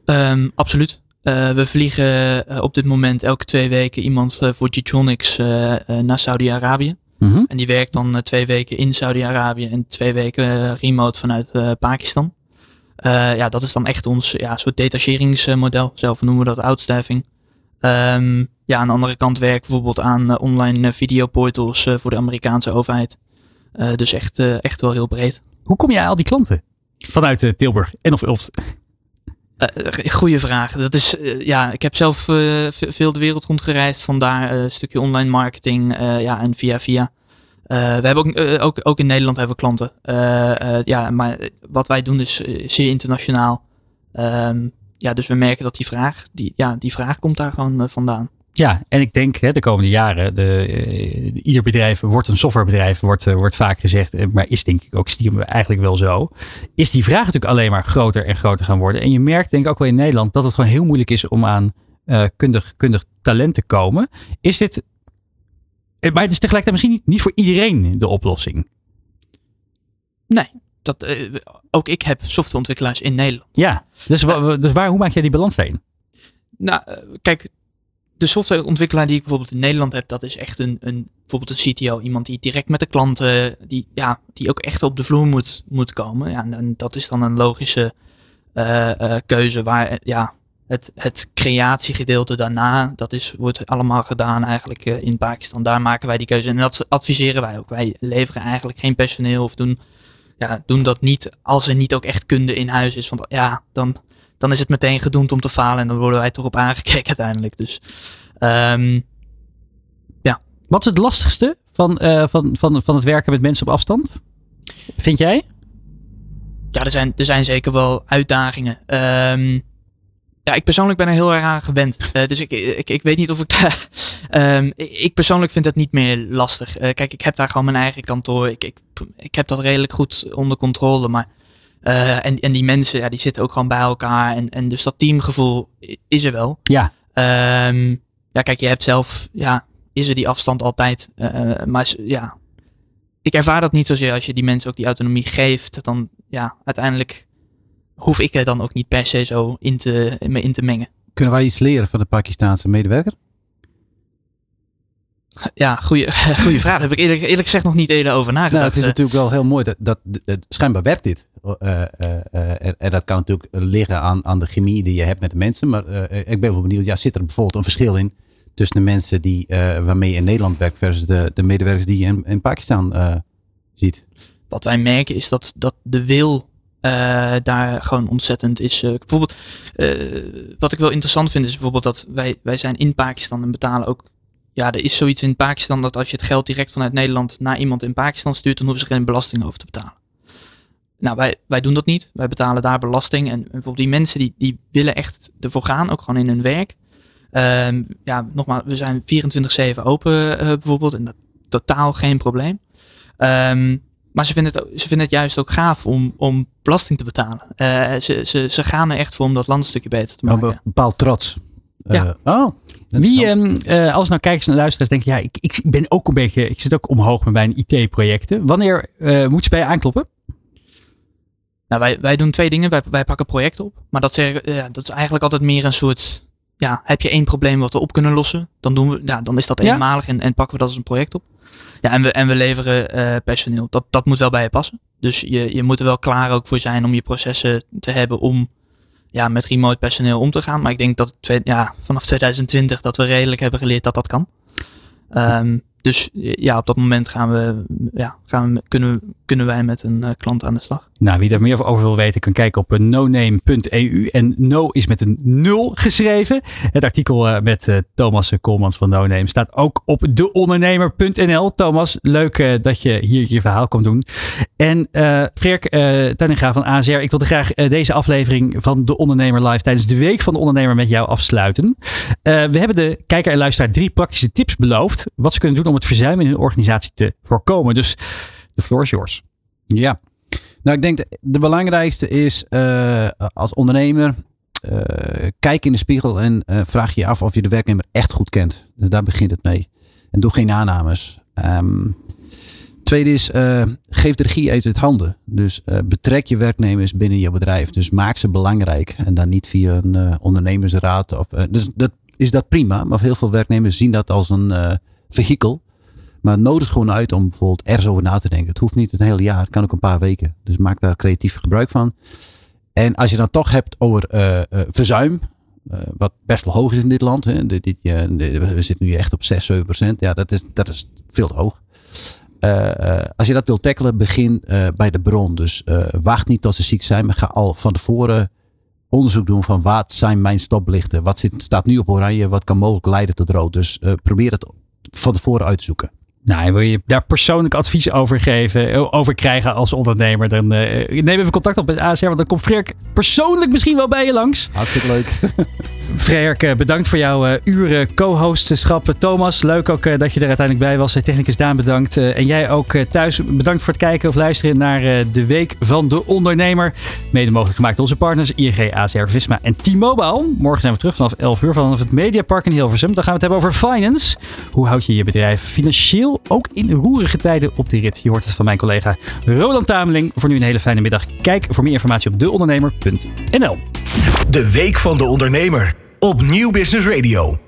Ehm, absoluut. Eh, we vliegen eh, op dit moment elke twee weken iemand eh, voor eh, eh, naar Saudi-Arabië. Mhm. En die werkt dan eh, twee weken in Saudi-Arabië en twee weken eh, remote vanuit eh, Pakistan. Eh, ja, dat is dan echt ons ja, soort detacheringsmodel. Zelf noemen we dat outstaffing. Ehm, ja, aan de andere kant werk bijvoorbeeld aan eh, online eh, videoportals voor de Amerikaanse overheid. Dus echt, echt wel heel breed. Hoe kom je aan al die klanten? Vanuit Tilburg en of, of Eh, goeie vraag. Dat is, ja, ik heb zelf ve- veel de wereld rondgereisd. Vandaar een stukje online marketing. ja, en via via. Eh, we hebben ook, eh, ook, ook in Nederland hebben we klanten. Eh, ja, maar wat wij doen is zeer internationaal. Ehm, ja, dus we merken dat die vraag, die, ja, die vraag komt daar gewoon vandaan. Ja, en ik denk hè, de komende jaren, de, ieder bedrijf wordt een softwarebedrijf, wordt, wordt vaak gezegd, maar is denk ik ook stiekem eigenlijk wel zo. Is die vraag natuurlijk alleen maar groter en groter gaan worden. En je merkt denk ik ook wel in Nederland dat het gewoon heel moeilijk is om aan kundig, kundig talent te komen. Is dit, maar het is tegelijkertijd misschien niet, niet voor iedereen de oplossing. Nee, dat, uh, ook ik heb softwareontwikkelaars in Nederland. Ja, dus, dus waar, hoe maak jij die balans heen? Nou, kijk, de softwareontwikkelaar die ik bijvoorbeeld in Nederland heb, dat is echt een, een bijvoorbeeld een CTO. Iemand die direct met de klanten, die, ja, die ook echt op de vloer moet, moet komen. Ja, en, dat is dan een logische uh, uh, keuze waar ja, het, het creatiegedeelte daarna, dat is, wordt allemaal gedaan eigenlijk uh, in Pakistan. Daar maken wij die keuze en dat adviseren wij ook. Wij leveren eigenlijk geen personeel of doen, ja, doen dat niet als er niet ook echt kunde in huis is. Want ja, dan dan is het meteen gedoemd om te falen en dan worden wij toch op aangekeken uiteindelijk. Dus um, ja. Wat is het lastigste van, uh, van, van, van het werken met mensen op afstand? Vind jij? Ja, er zijn, er zijn zeker wel uitdagingen. Um, ja, ik persoonlijk ben er heel erg aan gewend. Uh, dus ik, ik, ik weet niet of ik daar. um, ik persoonlijk vind het niet meer lastig. Uh, kijk, ik heb daar gewoon mijn eigen kantoor. Ik, ik, ik heb dat redelijk goed onder controle. Maar uh, en, en die mensen, ja, die zitten ook gewoon bij elkaar. En, en dus dat teamgevoel is er wel. Ja. Um, ja, kijk, je hebt zelf, ja, is er die afstand altijd. Maar ja, ik ervaar dat niet zozeer als je die mensen ook die autonomie geeft. Dan, ja, uiteindelijk hoef ik er dan ook niet per se zo in te, me in te mengen. Kunnen wij iets leren van de Pakistaanse medewerker? Ja, goede, goede vraag. Heb ik eerlijk, eerlijk gezegd nog niet eerder over nagedacht. Nou, het is natuurlijk wel heel mooi dat, dat, dat schijnbaar werkt dit. Uh, uh, en, dat kan natuurlijk liggen aan, aan de chemie die je hebt met de mensen. Maar ik ben wel benieuwd, ja, zit er bijvoorbeeld een verschil in tussen de mensen die, waarmee je in Nederland werkt versus de, de medewerkers die je in, in Pakistan ziet? Wat wij merken is dat, dat de wil daar gewoon ontzettend is. bijvoorbeeld, wat ik wel interessant vind is bijvoorbeeld dat wij, wij zijn in Pakistan en betalen ook ja, er is zoiets in Pakistan dat als je het geld direct vanuit Nederland naar iemand in Pakistan stuurt, dan hoeven ze geen belasting over te betalen. Nou, wij, wij doen dat niet. Wij betalen daar belasting. En, bijvoorbeeld die mensen die, die willen echt ervoor gaan, ook gewoon in hun werk. Um, ja, nogmaals, we zijn 24-7 open uh, bijvoorbeeld. En dat totaal geen probleem. Um, maar ze vinden, het, ze vinden het juist ook gaaf om, om belasting te betalen. Uh, ze, ze, ze gaan er echt voor om dat land een stukje beter te maken. Een bepaald trots. Ja. Uh, oh, wie, um, uh, als nou kijkers en luisteraars denken, ja, ik, ik ben ook een beetje, ik zit ook omhoog met mijn IT-projecten. Wanneer uh, moet ze bij je aankloppen? Nou, wij, wij doen twee dingen. Wij, wij pakken projecten op. Maar dat, zeg, ja, dat is eigenlijk altijd meer een soort, ja, heb je één probleem wat we op kunnen lossen, dan, doen we, ja, dan is dat eenmalig en, en pakken we dat als een project op. Ja, en we, en we leveren uh, personeel. Dat, dat moet wel bij je passen. Dus je, je moet er wel klaar ook voor zijn om je processen te hebben om ja, met remote personeel om te gaan. Maar ik denk dat ja, vanaf 2020 dat we redelijk hebben geleerd dat dat kan. Um, dus ja, op dat moment gaan we, ja, gaan we, kunnen, kunnen wij met een uh, klant aan de slag. Nou, wie er meer over wil weten, kan kijken op noname.eu. En no is met een nul geschreven. Het artikel uh, met uh, Thomas Koolmans van NoName staat ook op deondernemer.nl. Thomas, leuk dat je hier je verhaal komt doen. En uh, Freek uh, van AZR, ik wilde graag deze aflevering van De Ondernemer Live tijdens de Week van de Ondernemer met jou afsluiten. we hebben de kijker en luisteraar drie praktische tips beloofd. Wat ze kunnen doen om het verzuim in hun organisatie te voorkomen. Dus de floor is yours. Ja, nou ik denk de, de belangrijkste is uh, als ondernemer uh, kijk in de spiegel en uh, vraag je af of je de werknemer echt goed kent. Dus daar begint het mee. En doe geen aannames. Um, tweede is, geef de regie uit handen. Dus betrek je werknemers binnen je bedrijf. Dus maak ze belangrijk. En dan niet via een ondernemersraad. Of, dus dat is dat prima. Maar heel veel werknemers zien dat als een vehikel. Maar nodig gewoon uit om bijvoorbeeld ergens over na te denken. Het hoeft niet een hele jaar, het kan ook een paar weken. Dus maak daar creatief gebruik van. En als je dan toch hebt over uh, uh, verzuim, uh, wat best wel hoog is in dit land. Hè. Dit, we zitten nu echt op 6, 7 procent. Ja, dat is, dat is veel te hoog. als je dat wilt tackelen, begin bij de bron. Dus wacht niet tot ze ziek zijn, maar ga al van tevoren onderzoek doen van wat zijn mijn stoplichten? Wat zit, staat nu op oranje? Wat kan mogelijk leiden tot rood? Dus probeer het van tevoren uit te zoeken. Nou, wil je daar persoonlijk advies over geven, eh, over krijgen als ondernemer, dan uh, neem even contact op met ASR, want dan komt Freek persoonlijk misschien wel bij je langs. Hartstikke leuk. Freerk, bedankt voor jouw uren co-hostschap. Thomas, leuk ook dat je er uiteindelijk bij was. Technicus Daan, bedankt. En jij ook thuis, bedankt voor het kijken of luisteren naar de Week van de Ondernemer. Mede mogelijk gemaakt door onze partners ING, ACR, Visma en T-Mobile. Morgen zijn we terug vanaf 11 uur vanaf het Mediapark in Hilversum. Dan gaan we het hebben over finance. Hoe houd je je bedrijf financieel ook in roerige tijden op de rit? Je hoort het van mijn collega Roland Tameling. Voor nu een hele fijne middag. Kijk voor meer informatie op deondernemer.nl. De Week van de Ondernemer op Nieuw Business Radio.